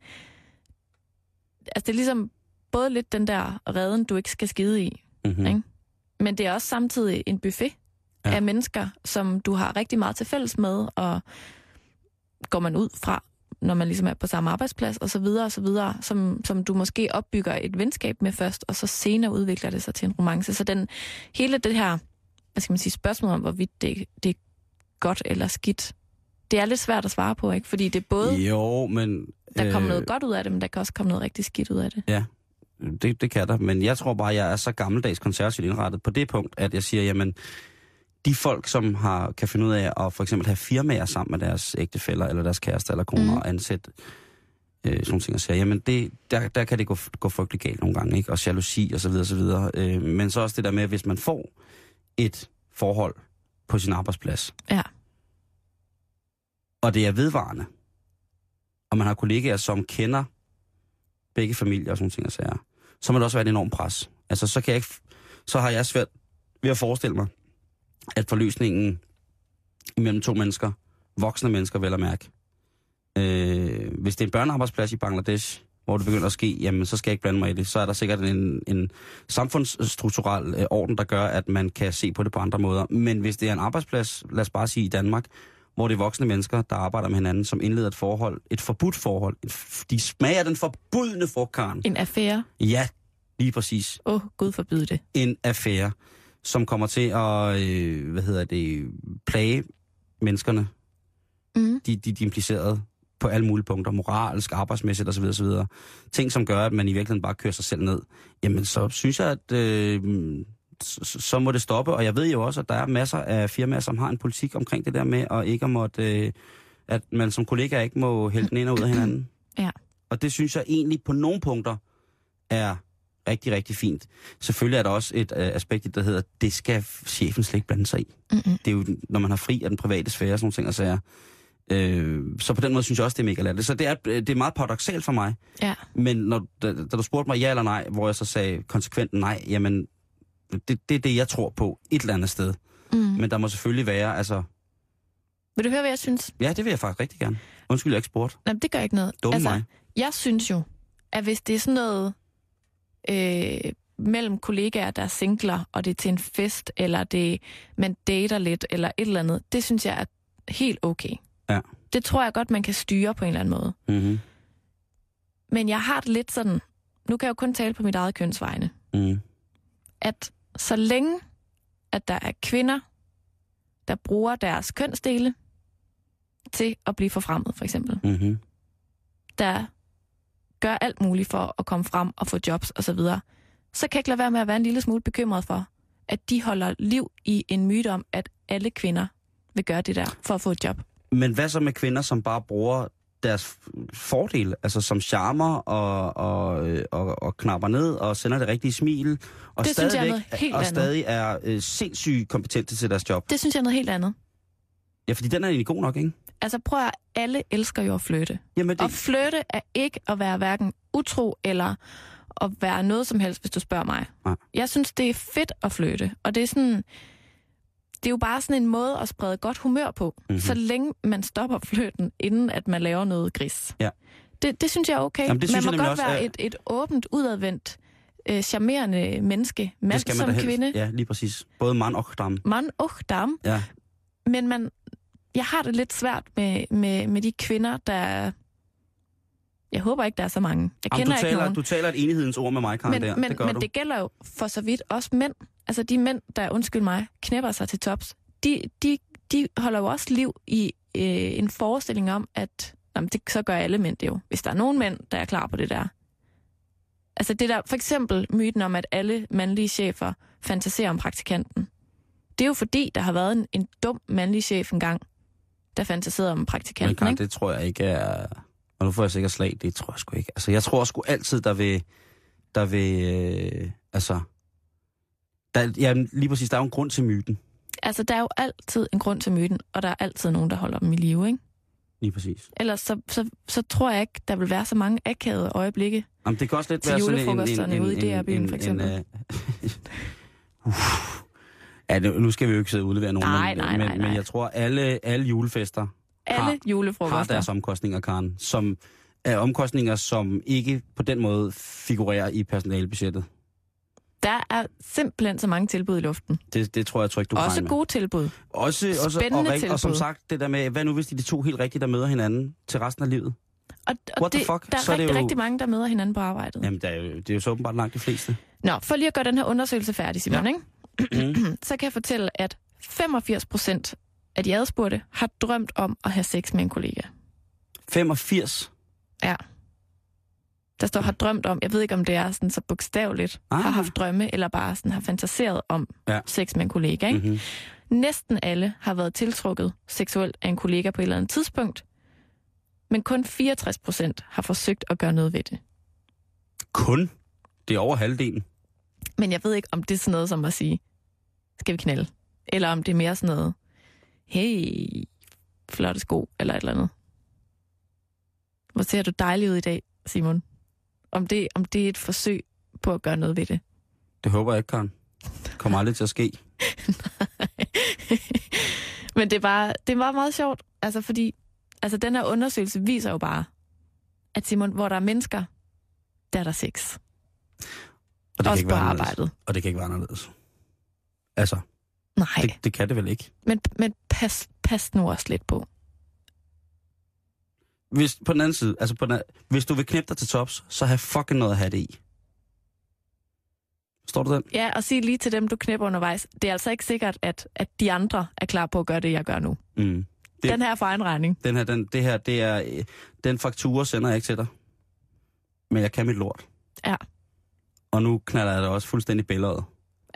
Altså det er ligesom både lidt den der redden, du ikke skal skide i. Mm-hmm. Ikke? Men det er også samtidig en buffet ja. af mennesker, som du har rigtig meget til fælles med, og går man ud fra, når man ligesom er på samme arbejdsplads, og så videre, og så videre, som, som du måske opbygger et venskab med først, og så senere udvikler det sig til en romance. Så den, hele det her, hvad skal man sige, spørgsmål om, hvorvidt det, det er godt eller skidt, det er lidt svært at svare på, ikke? Fordi det er både, Jo, men... der kommer øh, noget godt ud af det, men der kan også komme noget rigtig skidt ud af det. Ja, det, det kan der. Men jeg tror bare, jeg er så gammeldags konservativt indrettet på det punkt, at jeg siger, jamen, de folk, som har, kan finde ud af at for eksempel have firmaer sammen med deres ægtefæller, eller deres kærester eller koner, mm. Og ansætte øh, sådan nogle ting og siger, jamen det, der, der kan det gå, gå frygtelig galt nogle gange, ikke? Og jalousi og så videre, og så videre. Øh, men så også det der med, at hvis man får et forhold på sin arbejdsplads, Ja. og det er vedvarende, og man har kollegaer, som kender begge familier og sådan nogle ting og sager, så må det også være et enormt pres. Altså, så, kan jeg ikke, så har jeg svært ved at forestille mig, at forløsningen mellem to mennesker, voksne mennesker vel at mærke, øh, hvis det er en børnearbejdsplads i Bangladesh, hvor det begynder at ske, jamen så skal jeg ikke blande mig i det. Så er der sikkert en, en samfundsstrukturel øh, orden, der gør, at man kan se på det på andre måder. Men hvis det er en arbejdsplads, lad os bare sige i Danmark, hvor det er voksne mennesker, der arbejder med hinanden, som indleder et forhold, et forbudt forhold. Et, de smager den forbudne frugtkaren. En affære. Ja, lige præcis. Åh, oh, Gud forbyde det. En affære, som kommer til at, øh, hvad hedder det, plage menneskerne, Mm. de, de, de implicerede på alle mulige punkter, moralsk, arbejdsmæssigt osv. osv. Ting, som gør, at man i virkeligheden bare kører sig selv ned. Jamen, så synes jeg, at øh, så, så må det stoppe. Og jeg ved jo også, at der er masser af firmaer, som har en politik omkring det der med, at ikke måtte, øh, at man som kollega ikke må hælde den ind og ud af hinanden. Ja. Og det synes jeg egentlig på nogle punkter er rigtig, rigtig fint. Selvfølgelig er der også et øh, aspekt, der hedder, det skal chefen slet ikke blande sig i. Mm-mm. Det er jo, når man har fri af den private sfære, sådan nogle ting og sager. Øh, så på den måde synes jeg også, det er mega latterligt. Så det er, det er meget paradoxalt for mig. Ja. Men når, da, da du spurgte mig ja eller nej, hvor jeg så sagde konsekvent nej, jamen, det, det er det, jeg tror på et eller andet sted. Mm. Men der må selvfølgelig være, altså... Vil du høre, hvad jeg synes? Ja, det vil jeg faktisk rigtig gerne. Undskyld, jeg ikke spurgte. Jamen, det gør ikke noget. Dumme altså, mig. Jeg synes jo, at hvis det er sådan noget øh, mellem kollegaer, der er singler, og det er til en fest, eller det man dater lidt, eller et eller andet, det synes jeg er helt okay. Ja. Det tror jeg godt, man kan styre på en eller anden måde. Mm-hmm. Men jeg har det lidt sådan, nu kan jeg jo kun tale på mit eget kønsvegne, Mm. at så længe, at der er kvinder, der bruger deres kønsdele til at blive forfremmet, for eksempel, Mm-hmm. der gør alt muligt for at komme frem og få jobs osv., så, videre, så kan jeg ikke lade være med at være en lille smule bekymret for, at de holder liv i en myte om, at alle kvinder vil gøre det der for at få et job. Men hvad så med kvinder, som bare bruger deres fordel, altså som charmer og, og, og, og knapper ned og sender det rigtige smil, og Det synes jeg er stadigvæk noget helt og andet. stadig er øh, sindssygt kompetente til deres job. Det synes jeg er noget helt andet. Ja, fordi den er egentlig god nok, ikke? Altså prøv at alle elsker jo at flytte. Jamen, det, Og flytte er ikke at være hverken utro eller at være noget som helst, hvis du spørger mig. Nej. Jeg synes, det er fedt at flytte. Og det er sådan... Det er jo bare sådan en måde at sprede godt humør på, Mhm. mm-hmm. så længe man stopper flytten, inden at man laver noget gris. Ja. Det, det synes jeg er okay. Jamen, det synes man må godt også være er- et, et åbent, udadvendt, øh, charmerende menneske, mand det skal man som helst. kvinde, Ja, lige præcis. Både mand og dam. mand og dame. Ja. Men man, jeg har det lidt svært med, med, med de kvinder, der... Jeg håber ikke, der er så mange. Jeg Jamen, kender du, ikke taler, nogen. du taler et enighedens ord med mig, Karen, men der. men, det gør men du. det gælder jo for så vidt også mænd. Altså de mænd, der, undskyld mig, knæpper sig til tops, de, de, de holder jo også liv i øh, en forestilling om, at jamen, det, så gør alle mænd det jo. Hvis der er nogen mænd, der er klar på det der. Altså det der, for eksempel myten om, at alle mandlige chefer fantaserer om praktikanten. Det er jo fordi, der har været en, en dum mandlig chef engang, der fantaserede om Men praktikanten. Karen, ikke? det tror jeg ikke er... Og nu får jeg sikkert slag, det tror jeg sgu ikke. Altså, jeg tror sgu altid, der vil... Der vil... Øh, altså... Der, ja, lige præcis, der er jo en grund til myten. Altså, der er jo altid en grund til myten, og der er altid nogen, der holder dem i live, ikke? Lige præcis. Ellers så, så, så tror jeg ikke, der vil være så mange akavede øjeblikke. Jamen, det kan også lidt være sådan en... en, en, ude i en, DR-byen, en, for eksempel. En, uh, uh, ja, nu nu skal vi jo ikke sidde og udlevere nogen, Nej, men, nej, nej, men, men nej. jeg tror, alle, alle julefester Alle har, har julefrokoster. deres omkostninger, Karen, som er omkostninger, som ikke på den måde figurerer i personalebudgettet. Der er simpelthen så mange tilbud i luften. Det, det tror jeg trygt, du kan Også gode tilbud. Også, også Spændende og, rig- og som tilbud. sagt, det der med, hvad nu hvis de de to helt rigtige, der møder hinanden til resten af livet? Og, og What the det, fuck? der er Så er det rigtig, jo- rigtig mange, der møder hinanden på arbejdet. Jamen, det er, jo, det er jo så åbenbart langt de fleste. Nå, for lige at gøre den her undersøgelse færdig, Simon, Ja. ikke? så kan jeg fortælle, at 85 procent af de adspurgte har drømt om at have sex med en kollega. 85. Ja. Der står har drømt om, jeg ved ikke om det er sådan så bogstaveligt, Ah. har haft drømme, eller bare sådan har fantaseret om Ja. sex med en kollega. Ikke? Mm-hmm. Næsten alle har været tiltrukket seksuelt af en kollega på et eller andet tidspunkt, men kun 64 procent har forsøgt at gøre noget ved det. Kun. Det er over halvdelen. Men jeg ved ikke, om det er sådan noget som at sige, skal vi knalde? Eller om det er mere sådan noget, hey, flotte sko, eller et eller andet. Hvor ser du dejlig ud i dag, Simon? Om det, om det er et forsøg på at gøre noget ved det. Det håber jeg ikke, Karen. Kommer aldrig til at ske. Men det er bare, det er meget, meget sjovt. Altså, fordi altså, den her undersøgelse viser jo bare, at Simon, hvor der er mennesker, der er der sex. Og det Også kan på ikke være anderledes. arbejdet. Og det kan ikke være anderledes. Altså, Nej, det, det kan det vel ikke. men, men pas, pas nu også lidt på. Hvis, på den anden side, altså på den, hvis du vil knæppe dig til tops, så have fucking noget at have det i. Står du den? Ja, og sig lige til dem, du knæpper undervejs. Det er altså ikke sikkert, at, at de andre er klar på at gøre det, jeg gør nu. Mm. Det- Den her er for egen regning. Den her, den, det her, det er, den faktura sender jeg ikke til dig. Men jeg kan mit lort. Ja. Og nu knalder jeg det også fuldstændig billedet.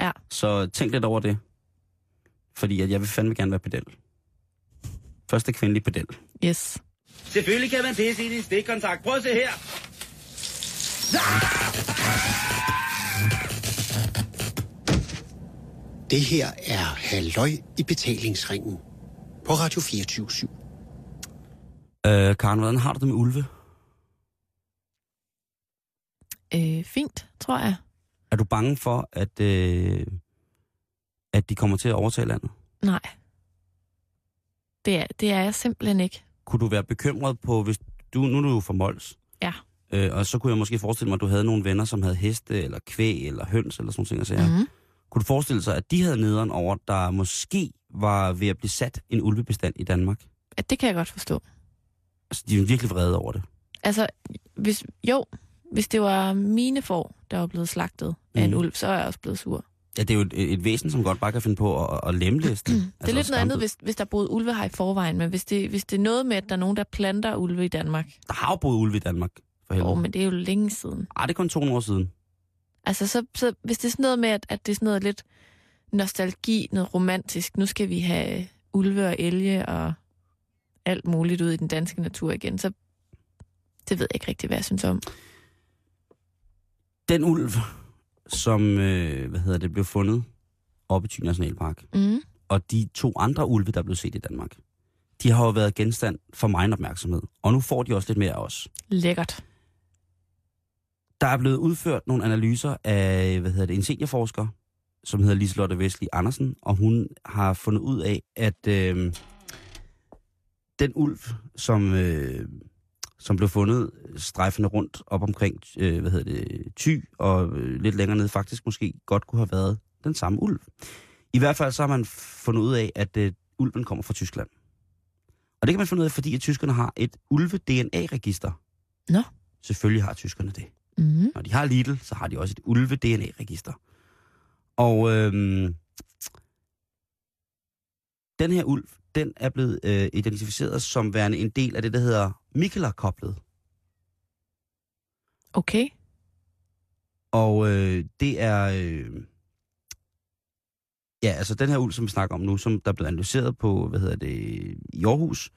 Ja. Så tænk lidt over det. Fordi at jeg vil fandme gerne være pedel. Første kvindelige pedel. Yes. Selvfølgelig kan man pisse i din stikkontakt. Prøv at se her. Det her er Halløj i betalingsringen på Radio 24 Øh, Karen, hvordan har du det med ulve? Øh, fint, tror jeg. Er du bange for, at, øh, at de kommer til at overtage landet? Nej. Det er, det er jeg simpelthen ikke. Kunne du være bekymret på, hvis du, nu er du jo fra Mols, Ja. øh, og så kunne jeg måske forestille mig, at du havde nogle venner, som havde heste, eller kvæg, eller høns, eller sådan nogle ting. Mm-hmm. Kunne du forestille sig, at de havde nederen over, der måske var ved at blive sat en ulvebestand i Danmark? Det kan jeg godt forstå. Altså, de er virkelig vrede over det. Altså, hvis, jo, hvis det var mine får, der var blevet slagtet af en Mhm. ulv, så er jeg også blevet sur. Ja, det er jo et, et væsen, som godt bare kan finde på at, at lemlæste. Det er lidt noget andet, hvis, hvis der boede ulve her i forvejen, men hvis det, hvis det er noget med, at der er nogen, der planter ulve i Danmark, Der har jo boet ulve i Danmark, for helvede. åh, men det er jo længe siden. Ej, det er kun 200 år siden. Altså, så, så hvis det er sådan noget med, at, at det er sådan noget lidt nostalgi, noget romantisk, nu skal vi have ulve og elge og alt muligt ud i den danske natur igen, så det ved jeg ikke rigtig, hvad jeg synes om. Den ulv, som øh, hvad hedder det, blev fundet oppe i Thy Nationalpark, Mm. og de to andre ulve, der blev set i Danmark, de har jo været genstand for meget opmærksomhed. Og nu får de også lidt mere af os. Lækkert. Der er blevet udført nogle analyser af, hvad hedder det, en seniorforsker, som hedder Liselotte Vestli Andersen, og hun har fundet ud af, at øh, den ulv, som, øh, som blev fundet strejfende rundt op omkring, øh, hvad hedder det, Thy, og øh, lidt længere ned faktisk måske godt kunne have været den samme ulv. I hvert fald så har man fundet ud af, at øh, ulven kommer fra Tyskland. Og det kan man finde ud af, fordi at tyskerne har et ulve-DNA-register. Nå. Selvfølgelig har tyskerne det. Mm. Når de har Lidl, så har de også et ulve-DNA-register. Og øhm, den her ulv, den er blevet øh, identificeret som værende en del af det, der hedder Mikkeler-koblet. Okay. Og øh, det er... Øh, ja, altså den her ulv, som vi snakker om nu, som der er blevet analyseret på, hvad hedder det, i Aarhus,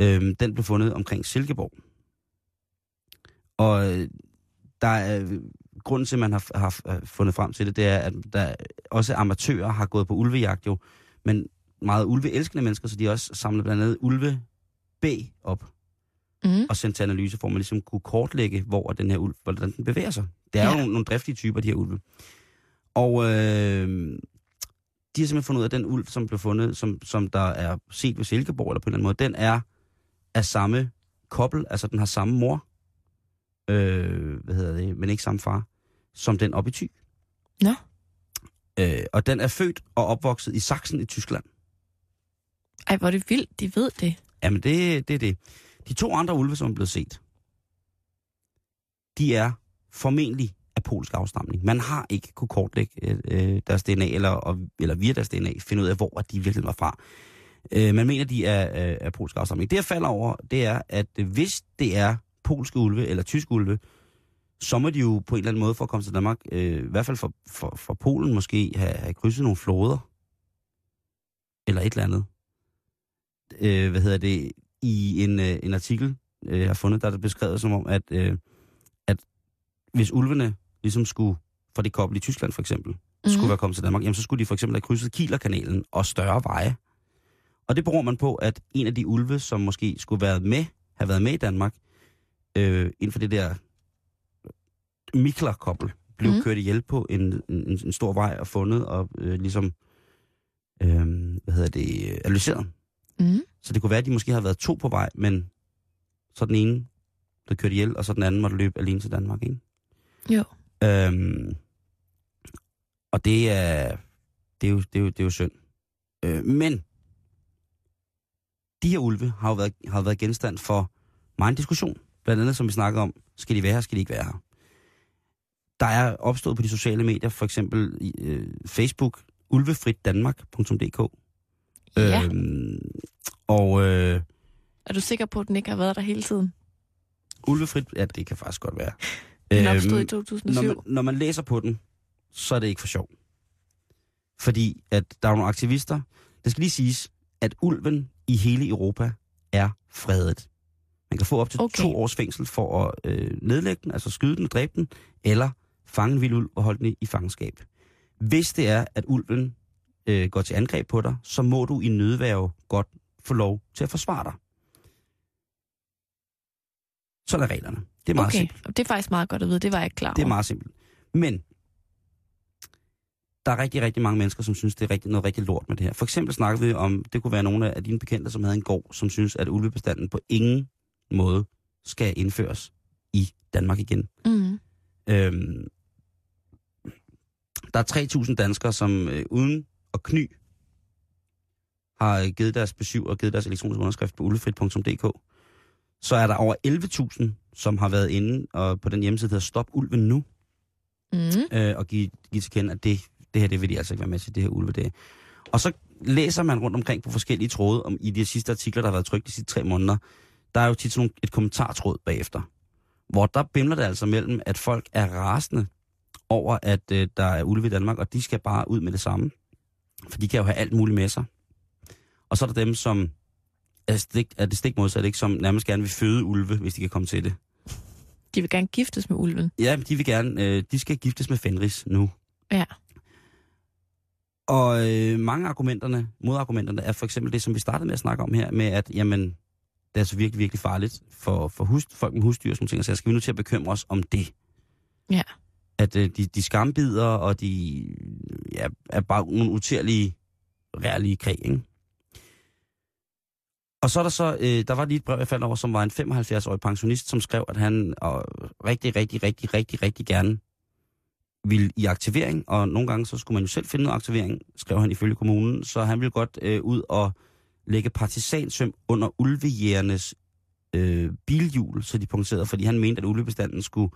øh, den blev fundet omkring Silkeborg. Og øh, der er, grunden til, at man har, har har fundet frem til det, det er, at der også amatører har gået på ulvejagt jo, men meget ulveelskende mennesker, så de også samlet blandt andet ulve bæ op Mm. og sendt til analyse, for man ligesom kunne kortlægge, hvor den her ulv, hvordan den bevæger sig. Det er ja. Jo nogle, nogle driftige typer, de her ulve. Og øh, de har simpelthen fundet ud af, at den ulv, som blev fundet, som, som der er set ved Silkeborg, eller på en eller anden måde, den er af samme kobbel, altså den har samme mor, øh, hvad hedder det, men ikke samme far, som den oppe i Thy. Nå. Øh, og den er født og opvokset i Sachsen i Tyskland. Ej, hvor er det vildt, de ved det. Jamen, det, det er det. De to andre ulve, som er blevet set, de er formentlig af polsk afstamning. Man har ikke kunne kortlægge øh, øh deres DNA, eller, og, eller via deres DNA finde ud af, hvor de virkelig var fra. Øh, man mener, de er øh, af polsk afstamning. Det, jeg falder over, det er, at hvis det er polske ulve eller tyske ulve, så må de jo på en eller anden måde for at komme til Danmark, øh, i hvert fald for, for, for Polen måske, have, have krydset nogle floder. Eller et eller andet. Øh, hvad hedder det? I en, øh, en artikel, øh, jeg har fundet, der er det beskrevet som om, at, øh, at hvis ulvene ligesom skulle, for det kobbel i Tyskland for eksempel, mm. skulle være kommet til Danmark, jamen så skulle de for eksempel have krydset Kielerkanalen og større veje. Og det beror man på, at en af de ulve, som måske skulle være med, have været med i Danmark, øh, inden for det der Mikler-kobbel, blev mm. kørt ihjel på en, en, en stor vej og fundet og øh, ligesom, øh, hvad hedder det, øh, analyseret. Mm. Så det kunne være, at de måske har været to på vej, men så den ene blev kørt ihjel, og så den anden måtte løbe alene til Danmark, ikke? Jo. Øhm, og det er, det er, jo, det er, jo, det er jo synd. Øh, men de her ulve har jo været, har jo været genstand for meget diskussion. Blandt andet, som vi snakker om, skal de være her, skal de ikke være her? Der er opstået på de sociale medier, for eksempel i, øh, Facebook, ulvefritdanmark.dk. Ja. Øhm, og øh, Er du sikker på, at den ikke har været der hele tiden? ulvefrit, ja, det kan faktisk godt være. Den opstod i Øhm, 2007. når, man, når man læser på den, så er det ikke for sjov. Fordi at der er nogle aktivister. Det skal lige siges, at ulven i hele Europa er fredet. Man kan få op til Okay. to års fængsel for at øh, nedlægge den, altså skyde den og dræbe den, eller fange en vild ulv og holde den i, i fangenskab. Hvis det er, at ulven øh, går til angreb på dig, så må du i nødværve godt få lov til at forsvare dig. Sådan er reglerne. Det er meget okay, simpelt. det er faktisk meget godt at vide. Det var jeg ikke klar over. Det er meget simpelt. Men der er rigtig, rigtig mange mennesker, som synes, det er rigtig, noget rigtig lort med det her. For eksempel snakker vi om, det kunne være nogle af dine bekendte, som havde en gård, som synes, at ulvebestanden på ingen måde skal indføres i Danmark igen. Mm. Øhm, der er 3.000 danskere, som øh, uden at kny har øh, givet deres besøg og givet deres elektroniske underskrift på ulvefrit.dk. Så er der over 11.000, som har været inde og på den hjemmeside, der hedder Stop Ulven Nu, Mm. øh, og give, give til kende, at det, det her, det vil de altså ikke være med til, det her ulve det. Og så læser man rundt omkring på forskellige tråde, om i de sidste artikler, der har været trykt de sidste tre måneder, der er jo tit sådan nogle- et kommentartråd bagefter, hvor der bimler det altså mellem, at folk er rasende over, at øh, der er ulve i Danmark, og de skal bare ud med det samme. For de kan jo have alt muligt med sig. Og så er der dem, som er, stik, er det stik modsat, ikke, som nærmest gerne vil føde ulve, hvis de kan komme til det. De vil gerne giftes med ulven. Ja, de vil gerne, øh, de skal giftes med Fenris nu. Ja. Og øh, mange argumenterne, modargumenterne, er for eksempel det, som vi startede med at snakke om her, med at, jamen, det er altså virkelig, virkelig farligt for, for hus, folk med husdyr, som ting, så skal vi nu til at bekymre os om det. Ja. At øh, de, de skambider, og de øh, ja, er bare nogle utærlige, rærlige krig, ikke? Og så er der så, øh, der var lige et brev, jeg faldt over, som var en 75-årig pensionist, som skrev, at han og rigtig, rigtig, rigtig, rigtig, rigtig gerne ville i aktivering, og nogle gange så skulle man jo selv finde noget aktivering, skrev han ifølge kommunen, så han ville godt øh, ud og lægge partisansøm under ulvejægernes øh, bilhjul, så de punkterede, fordi han mente, at ulvebestanden skulle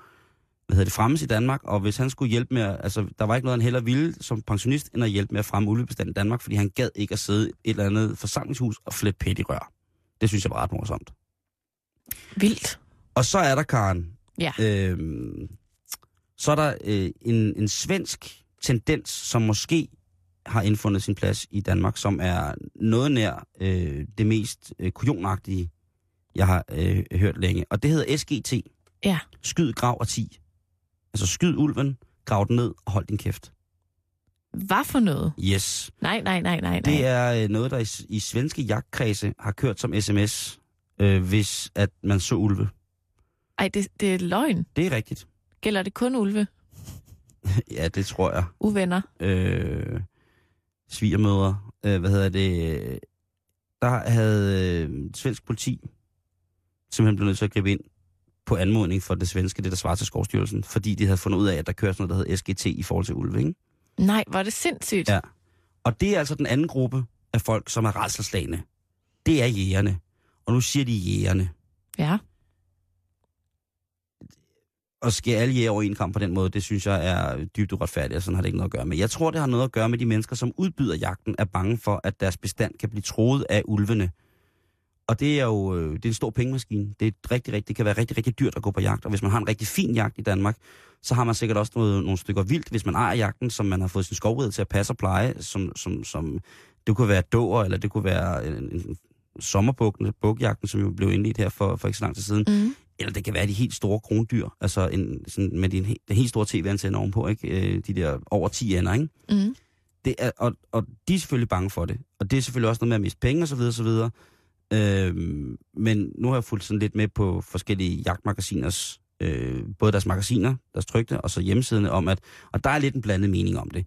hvad hedder det, fremmes i Danmark, og hvis han skulle hjælpe med, at- altså der var ikke noget, han heller ville som pensionist, end at hjælpe med at fremme ulvebestanden i Danmark, fordi han gad ikke at sidde i et eller andet forsamlingshus og flette pæt i rør. Det synes jeg var ret morsomt. Vildt. Og så er der, Karen, Ja. øhm, så er der øh, en, en svensk tendens, som måske har indfundet sin plads i Danmark, som er noget nær øh, det mest øh, kujonagtige, jeg har øh, hørt længe. Og det hedder SGT. Ja. Skyd, grav og ti. Altså skyd ulven, grav den ned og hold din kæft. Hvad for noget? Yes. Nej, nej, nej, nej, nej. Det er øh, noget, der i, i svenske jagtkredse har kørt som sms øh, hvis at man så ulve. Ej, det, det er løgn. Det er rigtigt. Gælder det kun ulve? Ja, det tror jeg. Uvenner? øh, svigermødre, øh, hvad hedder det, der havde øh, svensk politi simpelthen blevet nødt til at gribe ind på anmodning for det svenske, det der svarer til Skovstyrelsen, fordi de havde fundet ud af, at der kører sådan noget, der hedder SGT i forhold til ulve, ikke? Nej, er det sindssygt. Ja. Og det er altså den anden gruppe af folk, som er rædselslagende. Det er jægerne. Og nu siger de jægerne. ja. at skære alle jæger over en kamp på den måde, det synes jeg er dybt uretfærdigt, og sådan har det ikke noget at gøre med. Jeg tror, det har noget at gøre med de mennesker, som udbyder jagten, er bange for, at deres bestand kan blive troet af ulvene. Og det er jo øh, det er en stor pengemaskine. Det, er rigtig, rigtig, det kan være rigtig, rigtig dyrt at gå på jagt. Og hvis man har en rigtig fin jagt i Danmark, så har man sikkert også noget, nogle stykker vildt, hvis man ejer jagten, som man har fået sin skovrid til at passe og pleje, som, som, som det kunne være dåer, eller det kunne være en, en sommerbugten, bukkjagten, som jo blev indledt her for, for ikke så lang tid siden. Mm. Eller det kan være de helt store krondyr, altså en, sådan, med de, den helt store tv-antenne ovenpå, ikke? Øh, de der over 10 ender, ikke? Mm. Det er, og, og de er selvfølgelig bange for det. Og det er selvfølgelig også noget med at miste penge osv. osv. Øhm, men nu har jeg fulgt sådan lidt med på forskellige jagtmagasiners, øh, både deres magasiner, deres trygte, og så hjemmesiderne om, at, og der er lidt en blandet mening om det.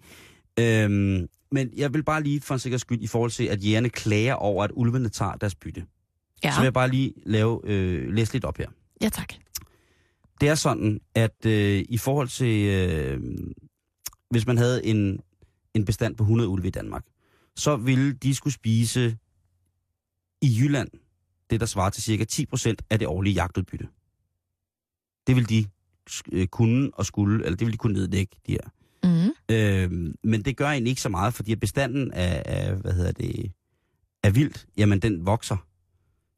Øhm, men jeg vil bare lige for en sikker skyld i forhold til, at jægerne klager over, at ulvene tager deres bytte. Ja. Så vil jeg bare lige lave, øh, læse lidt op her. ja, tak. Det er sådan, at øh, i forhold til, øh, hvis man havde en, en bestand på 100 ulve i Danmark, så ville de skulle spise i Jylland det, der svarer til cirka 10% af det årlige jagtudbytte. Det vil de øh, kunne og skulle, eller det vil de kunne nedlægge, de her. Mm. Øh, men det gør egentlig ikke så meget, fordi bestanden af, af hvad hedder det, af vildt, jamen den vokser.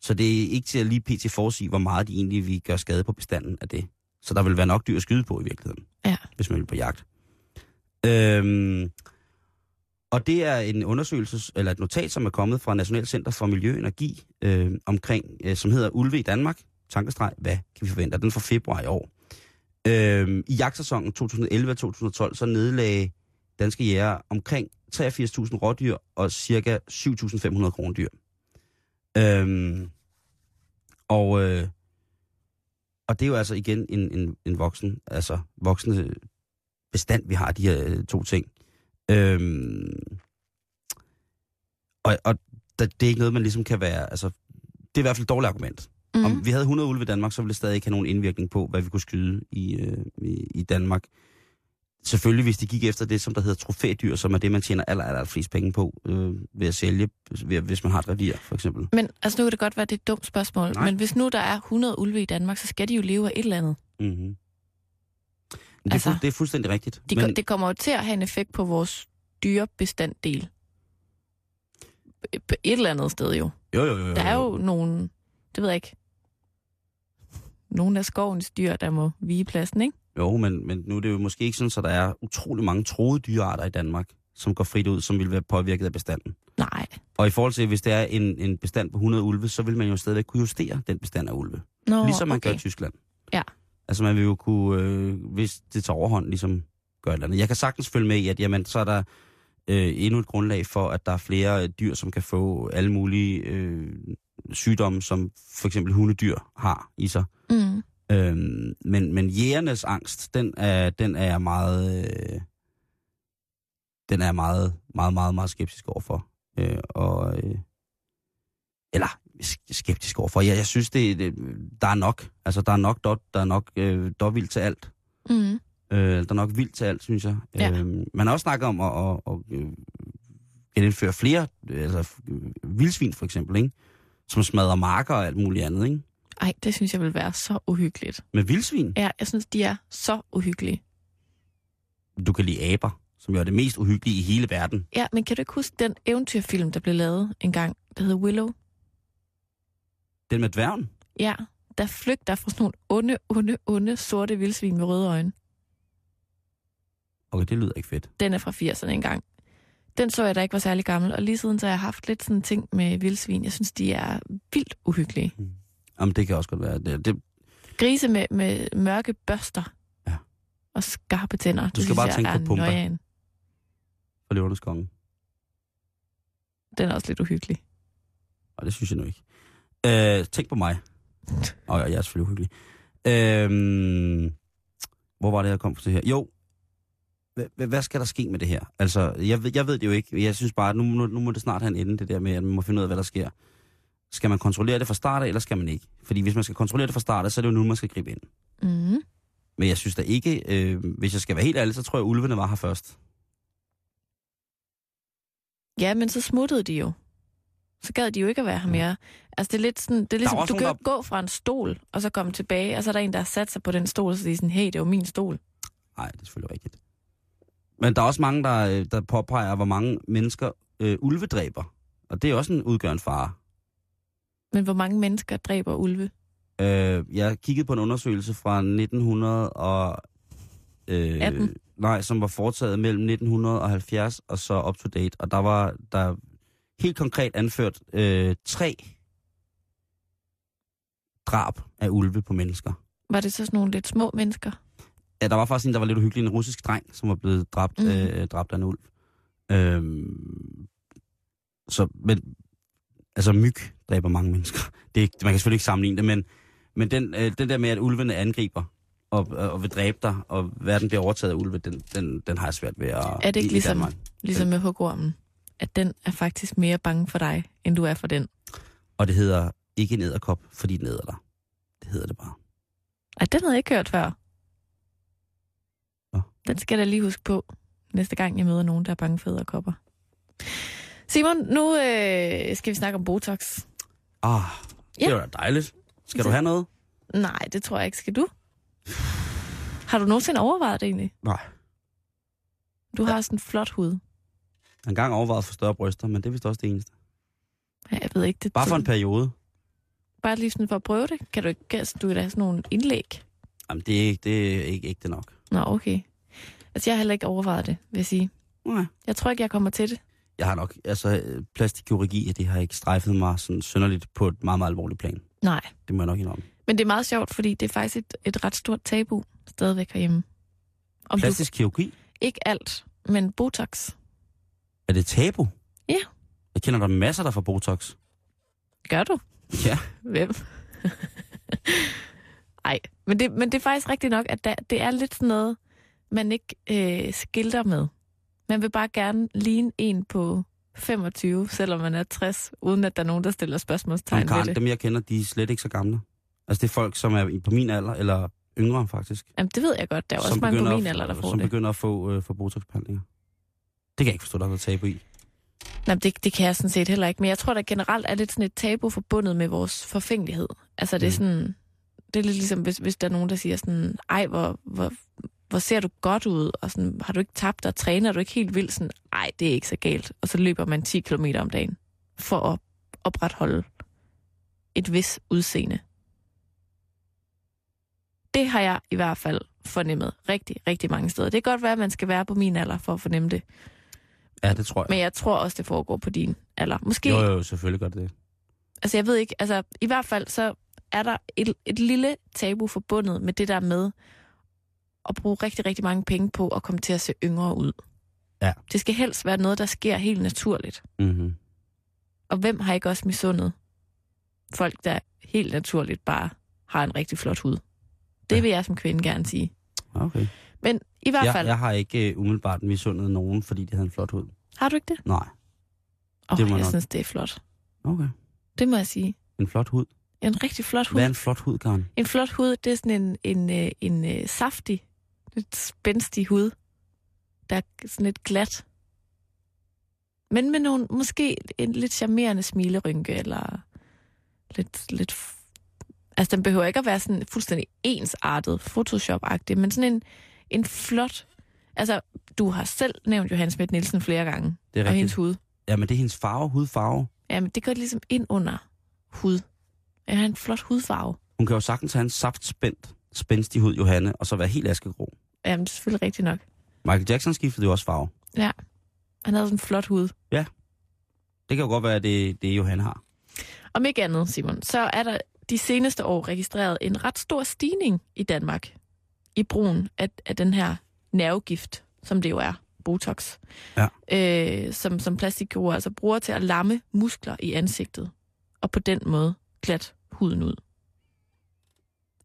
Så det er ikke til at lige pt. forudsige, hvor meget de egentlig vil gøre skade på bestanden af det. Så der vil være nok dyr at skyde på i virkeligheden, Ja. hvis man vil på jagt. Øhm, og det er en undersøgelse, eller et notat, som er kommet fra National Center for Miljø og Energi, øh, omkring, øh, som hedder Ulve i Danmark. Tankestreg, hvad kan vi forvente? Den fra februar i år. Øh, I jagtsæsonen 2011-2012, så nedlagde danske jæger omkring 83.000 rådyr og cirka 7.500 krondyr. Øhm, og, øh, og det er jo altså igen en, en, en voksen, altså voksende bestand, vi har de her øh, to ting. Øhm, og og der, det er ikke noget, man ligesom kan være, altså, det er i hvert fald et dårligt argument. Mm. Om vi havde 100 ulve i Danmark, så ville det stadig ikke have nogen indvirkning på, hvad vi kunne skyde i, øh, i, i Danmark. Selvfølgelig, hvis de gik efter det, som der hedder trofædyr, som er det, man tjener aller, aller flest penge på øh, ved at sælge, ved, hvis man har et revir, for eksempel. Men altså, nu kan det godt være, det er et dumt spørgsmål. Nej. Men hvis nu der er 100 ulve i Danmark, så skal de jo leve af et eller andet. Mm-hmm. Det, er Altså, det er fuldstændig rigtigt. De, Men... Det kommer jo til at have en effekt på vores dyrebestanddel. Et eller andet sted jo. jo, jo, jo, jo. Der er jo nogle, det ved jeg ikke, nogle af skovens dyr, der må vige pladsen, ikke? Jo, men, men nu er det jo måske ikke sådan, så der er utrolig mange troede dyrearter i Danmark, som går frit ud, som vil være påvirket af bestanden. Nej. Og i forhold til, hvis det er en, en bestand på 100 ulve, så vil man jo stadigvæk kunne justere den bestand af ulve. Nå, Ligesom man okay. gør i Tyskland. Ja. Altså man vil jo kunne, øh, hvis det tager overhånd, ligesom gøre et eller andet. Jeg kan sagtens følge med i, at jamen, så er der øh, endnu et grundlag for, at der er flere øh, dyr, som kan få alle mulige øh, sygdomme, som for eksempel hundedyr har i sig. Mm. Øhm, men, men jægernes angst, den er, den er jeg meget, øh, den er meget, meget, meget, meget skeptisk overfor. Øh, og, øh, eller skeptisk overfor. Jeg, jeg synes, det, det, der er nok. Altså, der er nok, der, der er nok øh, vildt til alt. Mm. Øh, der er nok vildt til alt, synes jeg. Ja. Øh, man har også snakket om at, at, at, øh, genindføre flere, altså øh, vildsvin for eksempel, ikke? som smadrer marker og alt muligt andet. Ikke? Ej, det synes jeg vil være så uhyggeligt. Med vildsvin, Ja, jeg synes, de er så uhyggelige. du kan lide aber, som jo er det mest uhyggelige i hele verden. Ja, men kan du ikke huske den eventyrfilm, der blev lavet en gang, der hedder Willow? Den med dværgen. Ja, der flygter fra sådan nogle onde, onde, onde sorte vildsvin med røde øjne. Okay, det lyder ikke fedt. Den er fra 80'erne engang. Den så jeg, da ikke var særlig gammel, og lige siden så har jeg haft lidt sådan ting med vildsvin. Jeg synes, de er vildt uhyggelige. Jamen, det kan også godt være. Det, det, Grise med, med mørke børster. Ja. Og skarpe tænder. Du Det skal synes bare jeg tænke på Pumba. nøjeren. for løvernes konge. Den er også lidt uhyggelig. Og det synes jeg nu ikke. Øh, tænk på mig. Og jeg er selvfølgelig uhyggelig. Øh, hvor var det, jeg kom til her? Jo, Hva- hvad skal der ske med det her? Altså, jeg ved, jeg ved det jo ikke. Jeg synes bare, at nu, nu, nu må det snart have en ende, det der med, at man må finde ud af, hvad der sker. Skal man kontrollere det fra start af, eller skal man ikke? Fordi hvis man skal kontrollere det fra start af, så er det jo nu, man skal gribe ind. Mm. Men jeg synes da ikke, øh, hvis jeg skal være helt ærlig, så tror jeg, at ulvene var her først. Ja, men så smuttede de jo. Så gad de jo ikke at være her mere. Altså, det er lidt sådan, det er ligesom, du kan jo ikke gå fra en stol, og så komme tilbage, og så er der en, der har sat sig på den stol, og så er de sådan, hey, det var min stol. Nej, det er selvfølgelig rigtigt. Men der er også mange, der, øh, der påpeger, hvor mange mennesker øh, ulve dræber. Og det er også en udgørende fare. Men hvor mange mennesker dræber ulve? Øh, jeg kiggede på en undersøgelse fra 1900 og... Øh, 18? Nej, som var foretaget mellem 1970 og så up to date. Og der var der helt konkret anført øh, tre drab af ulve på mennesker. Var det så sådan nogle lidt små mennesker? Ja, der var faktisk en, der var lidt uhyggelig, en russisk dreng, som var blevet dræbt, mm. øh, dræbt af en ulv. Øhm, så, men, altså myg dræber mange mennesker. Det man kan selvfølgelig ikke sammenligne det, men, men den, øh, den der med, at ulvene angriber og, og vil dræbe dig, og verden bliver overtaget af ulve, den, den, den har jeg svært ved at Er det ikke ligesom- Danmark. Ligesom med hugormen. At den er faktisk mere bange for dig, end du er for den. Og det hedder ikke en æderkop, fordi den æder dig. Det hedder det bare. Ej, den havde jeg ikke hørt før. Nå. Den skal jeg da lige huske på, næste gang jeg møder nogen, der er bange for æderkopper. Simon, nu øh, skal vi snakke om Botox. Ah, det Ja. var da dejligt. Skal du have noget? Nej, det tror jeg ikke. Skal du? Har du nogensinde overvejet det egentlig? Nej. Du har sådan en flot hud. Jeg engang overvejet for større bryster, men det er vist også det eneste. Ja, jeg ved ikke, det Bare for en periode. Bare lige sådan for at prøve det. Kan du ikke altså, du kan have sådan nogle indlæg? Jamen, det er ikke, det er ikke ægte nok. Nå, okay. Altså, jeg har heller ikke overvejet det, vil jeg sige. Nej. Jeg tror ikke, jeg kommer til det. Jeg har nok, altså plastikkirurgi, det har ikke strejfet mig sådan synderligt på et meget, meget alvorligt plan. Nej. Det må jeg nok indrømme. Men det er meget sjovt, fordi det er faktisk et, et ret stort tabu stadigvæk herhjemme. Om Plastisk kirurgi? du ikke alt, men Botox. Er det tabu? Ja. Jeg kender der masser, der får Botox. Gør du? Ja. Hvem? Ej, men det, men det er faktisk rigtigt nok, at der, det er lidt sådan noget, man ikke øh, skilter med. Man vil bare gerne ligne en på 25, selvom man er 60, uden at der er nogen, der stiller spørgsmålstegn Om ved Karen, det. dem jeg kender, de er slet ikke så gamle. Altså det er folk, som er på min alder, eller yngre faktisk. Jamen, det ved jeg godt. Der er også mange på min alder, der får Som det. begynder at få, øh, få Botox-behandlinger. Det kan jeg ikke forstå, der er noget tabu i. Nej, det, det kan jeg sådan set heller ikke. Men jeg tror, der generelt er lidt sådan et tabu forbundet med vores forfængelighed. Altså, det er Mm. sådan... Det er lidt ligesom, hvis, hvis der er nogen, der siger sådan, ej, hvor, hvor, hvor ser du godt ud, og sådan, har du ikke tabt dig, træner du ikke helt vildt, sådan, ej, det er ikke så galt. Og så løber man 10 km om dagen for at opretholde et vis udseende. Det har jeg i hvert fald fornemmet rigtig, rigtig mange steder. Det kan godt være, at man skal være på min alder for at fornemme det. Ja, det tror jeg. Men jeg tror også, det foregår på din alder. Måske, Jo, jo, selvfølgelig gør det det. altså jeg ved ikke, altså i hvert fald så er der et, et lille tabu forbundet med det der med at bruge rigtig, rigtig mange penge på at komme til at se yngre ud. Ja. Det skal helst være noget, der sker helt naturligt. Mm-hmm. Og hvem har ikke også misundet folk, der helt naturligt bare har en rigtig flot hud? Det Ja. vil jeg som kvinde gerne sige. Okay. Men i hvert Jeg, fald, jeg har ikke uh, umiddelbart misundet nogen, fordi de havde en flot hud. har du ikke det? Nej. Åh, Det oh, må jeg nok- synes, det er flot. Okay. Det må jeg sige. En flot hud. En rigtig flot hud. Hvad er en flot hud, Karen? En flot hud, det er sådan en, en, øh, en, en saftig, lidt spændstig hud, der er sådan lidt glat. Men med nogle, måske en lidt charmerende smilerynke, eller lidt, lidt... Altså, den behøver ikke at være sådan fuldstændig ensartet, Photoshop-agtig, men sådan en, en flot... Altså, du har selv nævnt Johannes Schmidt Nielsen flere gange, Det er og hendes rigtigt. hud. Ja, men det er hendes farve, hudfarve. Jamen, det går ligesom ind under hud. Jeg har en flot hudfarve. Hun kan jo sagtens have en saftspændt, spændstig hud, Johanne, og så være helt askegrå. Jamen, det er selvfølgelig rigtigt nok. Michael Jackson skiftede jo også farve. Han havde sådan en flot hud. Det kan jo godt være, at det, det Johanne har. Om ikke andet, Simon, så er der de seneste år registreret en ret stor stigning i Danmark i brugen af, af den her nervegift, som det jo er, Botox, Ja. øh, som, som plastikkirurger altså bruger til at lamme muskler i ansigtet, og på den måde glat huden ud.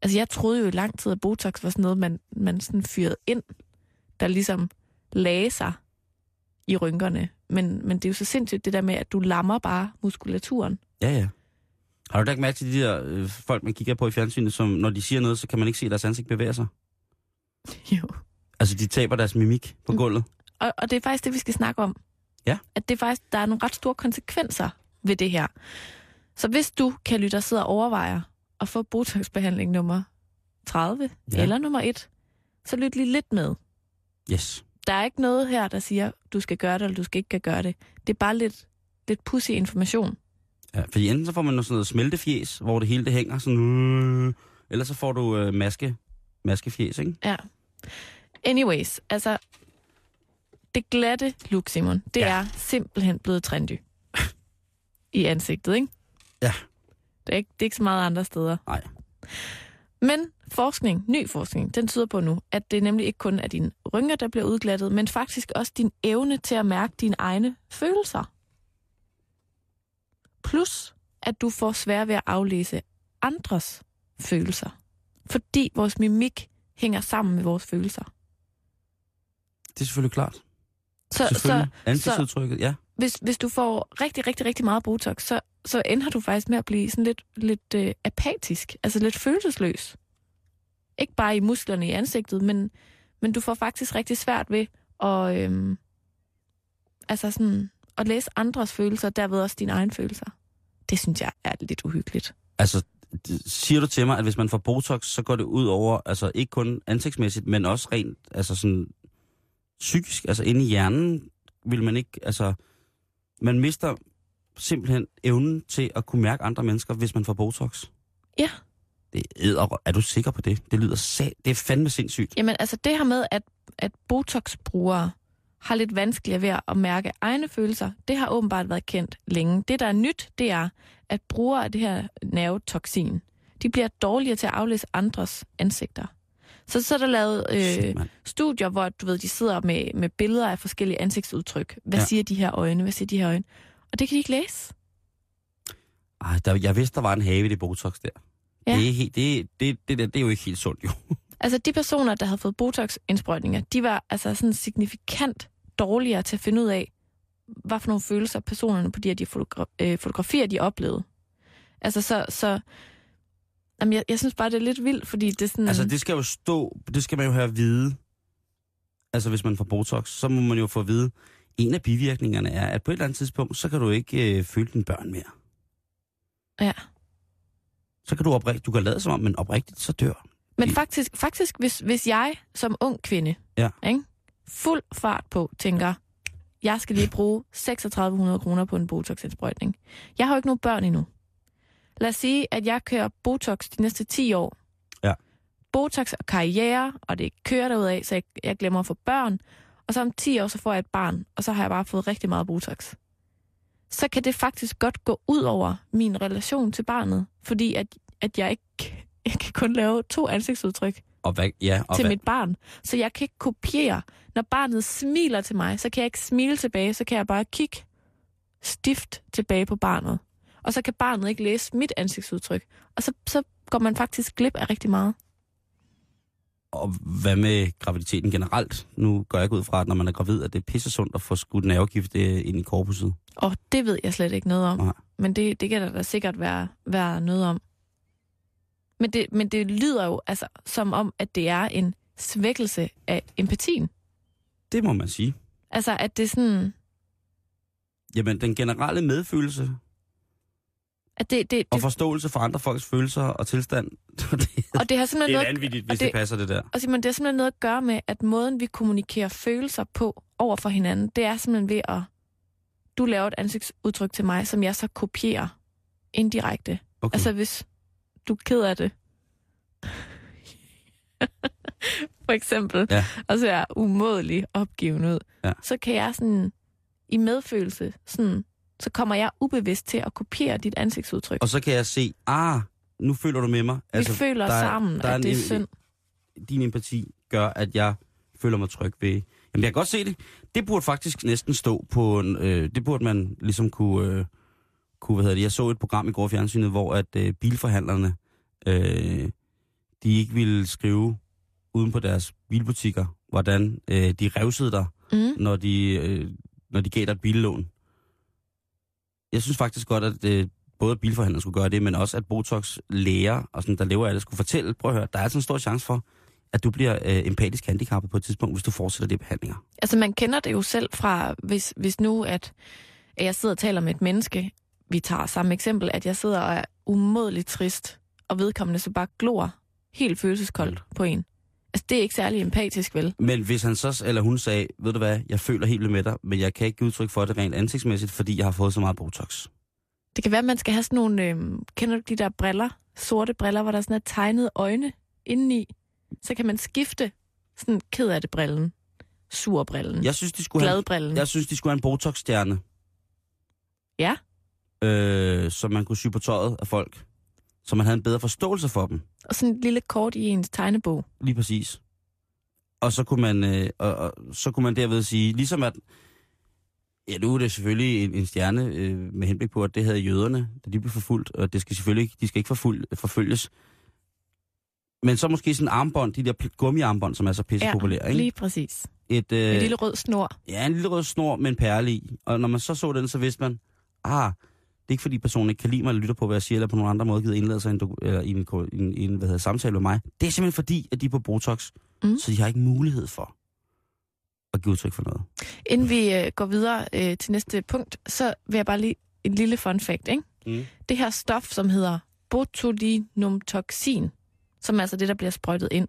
Altså, jeg troede jo i lang tid, at Botox var sådan noget, man, man sådan fyrede ind, der ligesom lagde sig i rynkerne. Men, men det er jo så sindssygt det der med, at du lammer bare muskulaturen. Ja, ja. Har du da ikke mærke til de der øh, folk, man kigger på i fjernsynet, som når de siger noget, så kan man ikke se, at deres ansigt bevæger sig? Jo. Altså, de taber deres mimik på Mm. gulvet. Og, og det er faktisk det, vi skal snakke om. Ja. At det er faktisk, der er nogle ret store konsekvenser ved det her. Så hvis du, kan lytte og sidde og overvejer at få Botox-behandling nummer 30 Ja. ja. eller nummer 1, så lyt lige lidt med. Yes. Der er ikke noget her, der siger, du skal gøre det, eller du skal ikke gøre det. Det er bare lidt, lidt pussy information. Ja, fordi enten så får man noget sådan noget smeltefjes, hvor det hele det hænger sådan... Øh, eller så får du øh, maske, maskefjes, ikke? Ja. Anyways, altså, det glatte look, Simon, det Ja. er simpelthen blevet trendy. I ansigtet, ikke? Ja. Det er ikke, det er ikke så meget andre steder. Nej. Men forskning, ny forskning, den tyder på nu, at det nemlig ikke kun er dine rynker, der bliver udglattet, men faktisk også din evne til at mærke dine egne følelser. Plus, at du får svært ved at aflæse andres følelser. Fordi vores mimik hænger sammen med vores følelser. Det er selvfølgelig klart. Så, så Selvfølgelig. Ansigtsudtrykket, ja. hvis, hvis du får rigtig, rigtig, rigtig meget Botox, så, så ender du faktisk med at blive sådan lidt, lidt øh, apatisk, altså lidt følelsesløs. Ikke bare i musklerne i ansigtet, men, men du får faktisk rigtig svært ved at, øhm, altså sådan, at læse andres følelser, og derved også dine egne følelser. Det synes jeg er lidt uhyggeligt. Altså, siger du til mig, at hvis man får Botox, så går det ud over, altså ikke kun ansigtsmæssigt, men også rent, altså sådan psykisk, altså inde i hjernen, vil man ikke, altså, man mister simpelthen evnen til at kunne mærke andre mennesker, hvis man får Botox. Ja. Det er, er du sikker på det? Det lyder sag, det er fandme sindssygt. Jamen altså det her med, at, at Botox-brugere har lidt vanskeligere ved at mærke egne følelser, det har åbenbart været kendt længe. Det, der er nyt, det er, at brugere af det her nervetoksin, de bliver dårligere til at aflæse andres ansigter. Så, så er der lavet øh, studier, hvor du ved, de sidder med, med billeder af forskellige ansigtsudtryk. Hvad ja. siger de her øjne? Hvad siger de her øjne? Og det kan de ikke læse. Ej, der, jeg vidste, der var en have i det Botox der. Ja. Det, er helt, det, det, det, det, det er jo ikke helt sundt, jo. Altså de personer, der havde fået Botox-indsprøjtninger, de var altså sådan signifikant dårligere til at finde ud af, hvad for nogle følelser personerne på de her de fotogra- øh, fotografier, de oplevede. Altså så, så jamen, jeg, jeg synes bare, det er lidt vildt, fordi det er sådan... Altså, det skal jo stå, det skal man jo have at vide. Altså, hvis man får Botox, så må man jo få at vide, en af bivirkningerne er, at på et eller andet tidspunkt, så kan du ikke øh, føle dine børn mere. Ja. Så kan du oprigtigt, du kan lade som om, men oprigtigt, så dør. Men faktisk, faktisk hvis, hvis jeg som ung kvinde, Ja. ikke, fuld fart på, tænker, jeg skal lige bruge 3600 kroner på en Botox-indsprøjtning. Jeg har jo ikke nogen børn endnu. Lad os sige, at jeg kører Botox de næste 10 år. Ja. Botox og karriere, og det kører derudad, så jeg, jeg glemmer at få børn. Og så om 10 år, så får jeg et barn, og så har jeg bare fået rigtig meget Botox. Så kan det faktisk godt gå ud over min relation til barnet, fordi at, at jeg ikke jeg kan kun lave to ansigtsudtryk Og hvad, ja, og til hvad, mit barn. Så jeg kan ikke kopiere. Når barnet smiler til mig, så kan jeg ikke smile tilbage, så kan jeg bare kigge stift tilbage på barnet. Og så kan barnet ikke læse mit ansigtsudtryk. Og så, så går man faktisk glip af rigtig meget. og hvad med graviditeten generelt? Nu går jeg ikke ud fra, at når man er gravid, at det er pisse sundt at få skudt nervegift øh, ind i korpuset. Og det ved jeg slet ikke noget om. Nej. Men det, det kan der da sikkert være, være noget om. Men det, men det lyder jo altså som om, at det er en svækkelse af empatien. Det må man sige. Altså, at det er sådan... Jamen, den generelle medfølelse At det, det, og det, forståelse for andre folks følelser og tilstand, det, og det har simpelthen det er noget... vanvittigt, og hvis det, det- det passer det der. Og Simon, det har simpelthen noget at gøre med, at måden, vi kommunikerer følelser på over for hinanden, det er simpelthen ved at... Du laver et ansigtsudtryk til mig, som jeg så kopierer indirekte. Okay. Altså, hvis du er ked af det. For eksempel. Ja. Og så er umådelig opgiven ud. Ja. Så kan jeg sådan... I medfølelse, sådan, så kommer jeg ubevidst til at kopiere dit ansigtsudtryk. Og så kan jeg se, ah, nu føler du med mig. Vi føler der er- sammen, der er at det er synd. Din empati gør, at jeg føler mig tryg ved... Jamen, jeg kan godt se det. Det burde faktisk næsten stå på en... Øh, det burde man ligesom kunne, øh, kunne, hvad hedder det, jeg så et program i går fjernsynet, hvor at øh, bilforhandlerne, øh, de ikke ville skrive uden på deres bilbutikker, hvordan øh, de revsede dig, Mm. når de, øh, når de gav dig et billån. Jeg synes faktisk godt, at øh, både bilforhandlere skulle gøre det, men også at Botox læger, og sådan, der lever af det, skulle fortælle, prøv at høre, der er altså en stor chance for, at du bliver øh, empatisk handicappet på et tidspunkt, hvis du fortsætter de behandlinger. Altså man kender det jo selv fra, hvis, hvis nu at, at jeg sidder og taler med et menneske, vi tager samme eksempel, at jeg sidder og er umådeligt trist, og vedkommende så bare glor helt følelseskoldt på en. Altså det er ikke særlig empatisk, vel? Men hvis han så, eller hun sagde, ved du hvad, jeg føler helt vildt med dig, men jeg kan ikke give udtryk for det rent ansigtsmæssigt, fordi jeg har fået så meget Botox. Det kan være, at man skal have sådan nogle, øh, kender du de der briller, sorte briller, hvor der sådan er tegnet øjne indeni? Så kan man skifte sådan ked af det brillen, sur brillen, Jeg synes, de skulle have, jeg synes, de skulle have en Botox-stjerne, Ja, øh, som man kunne sy på tøjet af folk. Så man havde en bedre forståelse for dem. og sådan et lille kort i ens tegnebog. Lige præcis. Og så kunne man, øh, og, og, så kunne man derved sige, ligesom at, ja nu er det selvfølgelig en, en stjerne øh, med henblik på, at det havde jøderne, da de blev forfulgt, og det skal selvfølgelig ikke, de skal ikke forfuld, forfølges. Men så måske sådan en armbånd, de der gummiarmbånd, som er så pisse populære, ikke? lige præcis. Et, øh, En lille rød snor. Ja, en lille rød snor med en perle i. Og når man så så den, så vidste man, ah, det er ikke fordi personen ikke kan lide mig, eller lytter på, hvad jeg siger, eller på nogen andre måde gider indlade sig en, eller en, en, en hvad hedder, samtale med mig. Det er simpelthen fordi, at de er på Botox, mm. så de har ikke mulighed for at give udtryk for noget. Inden vi øh, går videre øh, til næste punkt, så vil jeg bare lige en lille fun fact, ikke? Mm. Det her stof, som hedder botulinumtoxin, som er altså det, der bliver sprøjtet ind.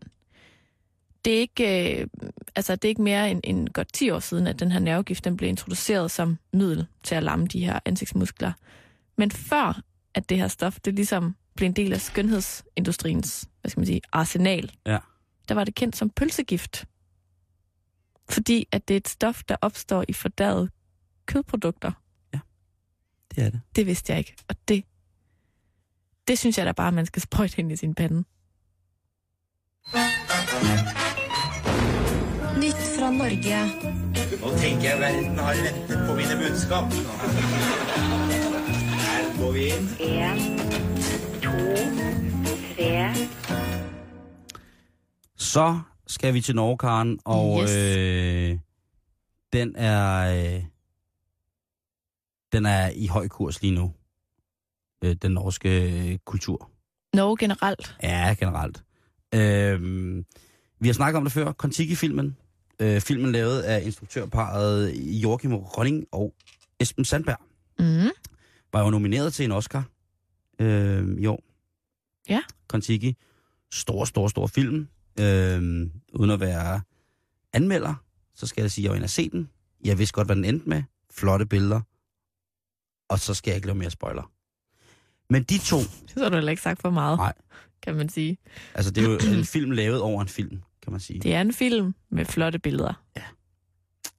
Det er ikke, øh, altså, det er ikke mere end, end godt 10 år siden, at den her nervegift den blev introduceret som middel til at lamme de her ansigtsmuskler. Men før at det her stof, det ligesom blev en del af skønhedsindustriens, hvad skal man sige, arsenal, Ja. der var det kendt som pølsegift. Fordi at det er et stof, der opstår i fordærede kødprodukter. Det er det. Det vidste jeg ikke. Og det, det synes jeg da bare, man skal sprøjte ind i sin pande. Nytt fra Norge. Nå tenker jeg verden har ventet på mine budskap. Går vi inn. En, to, tre. Så skal vi til Norge, Karen, og Yes. øh, den er øh, den er i høj kurs lige nu. Øh, den norske øh, kultur. Norge generelt. Ja, generelt. Øh, vi har snakket om det før. Kontiki-filmen. Øh, filmen lavet af instruktørparet Joachim Ronning og Esben Sandberg. Mm. Var jo nomineret til en Oscar øh, i år. Ja. Kontiki. Stor, stor, stor film. Øh, uden at være anmelder, så skal jeg sige, at jeg var inde og se den. Jeg vidste godt, hvad den endte med. Flotte billeder. Og så skal jeg ikke lave mere spoiler. Men de to, Det har du heller ikke sagt for meget, Nej. kan man sige. altså det er jo en film lavet over en film, kan man sige. Det er en film med flotte billeder.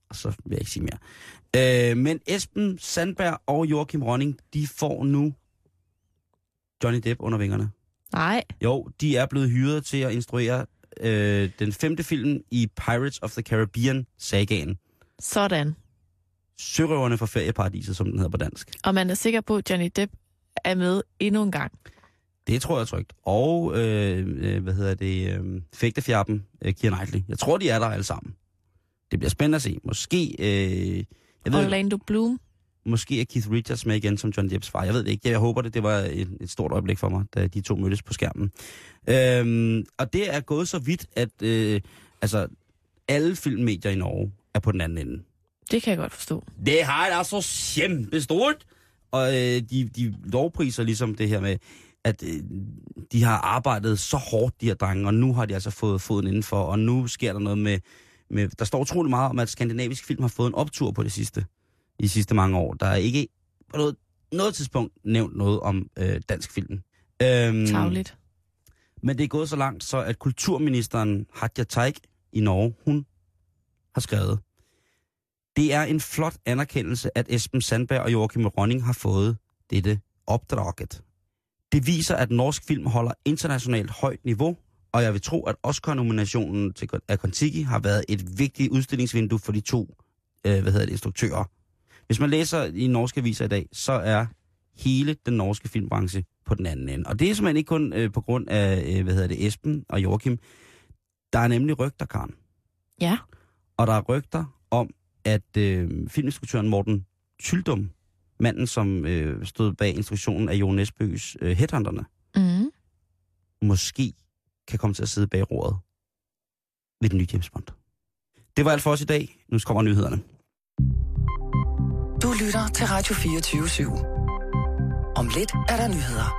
Og så vil jeg ikke sige mere. Øh, men Esben Sandberg og Joachim Ronning, de får nu Johnny Depp under vingerne. Nej, Jo, de er blevet hyret til at instruere øh, den femte film i Pirates of the Caribbean-sagaen. sådan. Sørøverne fra ferieparadiset, som den hedder på dansk. Og man er sikker på, at Johnny Depp er med endnu en gang. Det tror jeg trygt. Og, øh, øh, hvad hedder det, øh, fægtefjappen, øh, Keira Knightley. Jeg tror, de er der alle sammen. Det bliver spændende at se. Måske, øh, jeg ved, Orlando Bloom. måske er Keith Richards med igen som John Depps far. Jeg ved det ikke. Jeg håber det. Det var et, et stort øjeblik for mig, da de to mødtes på skærmen. Øhm, og det er gået så vidt, at øh, altså, alle filmmedier i Norge er på den anden ende. Det kan jeg godt forstå. Det har det altså kæmpestort. Og øh, de, de lovpriser ligesom det her med, at øh, de har arbejdet så hårdt, de her drenge, og nu har de altså fået foden indenfor, og nu sker der noget med, med... Der står utrolig meget om, at skandinavisk film har fået en optur på det sidste, i de sidste mange år. Der er ikke på noget, noget tidspunkt nævnt noget om øh, dansk film. Øhm, Tagligt. men det er gået så langt, så at kulturministeren Hadia Taik i Norge, hun har skrevet, det er en flot anerkendelse, at Esben Sandberg og Joachim Ronning har fået dette opdraget. Det viser, at norsk film holder internationalt højt niveau, og jeg vil tro, at Oscar-nominationen til af Kontiki har været et vigtigt udstillingsvindue for de to øh, hvad hedder det, instruktører. Hvis man læser i norske aviser i dag, så er hele den norske filmbranche på den anden ende. Og det er simpelthen ikke kun øh, på grund af, øh, hvad hedder det, Esben og Joachim. Der er nemlig rygter, Karen. Ja. Og der er rygter om, at øh, filminstruktøren Morten Tyldum, manden som øh, stod bag instruktionen af Jo Nesbøs øh, Headhunterne, Mm. måske kan komme til at sidde bag roret ved den nye James Bond. Det var alt for os i dag. Nu kommer nyhederne. Du lytter til Radio 24 /7. Om lidt er der nyheder.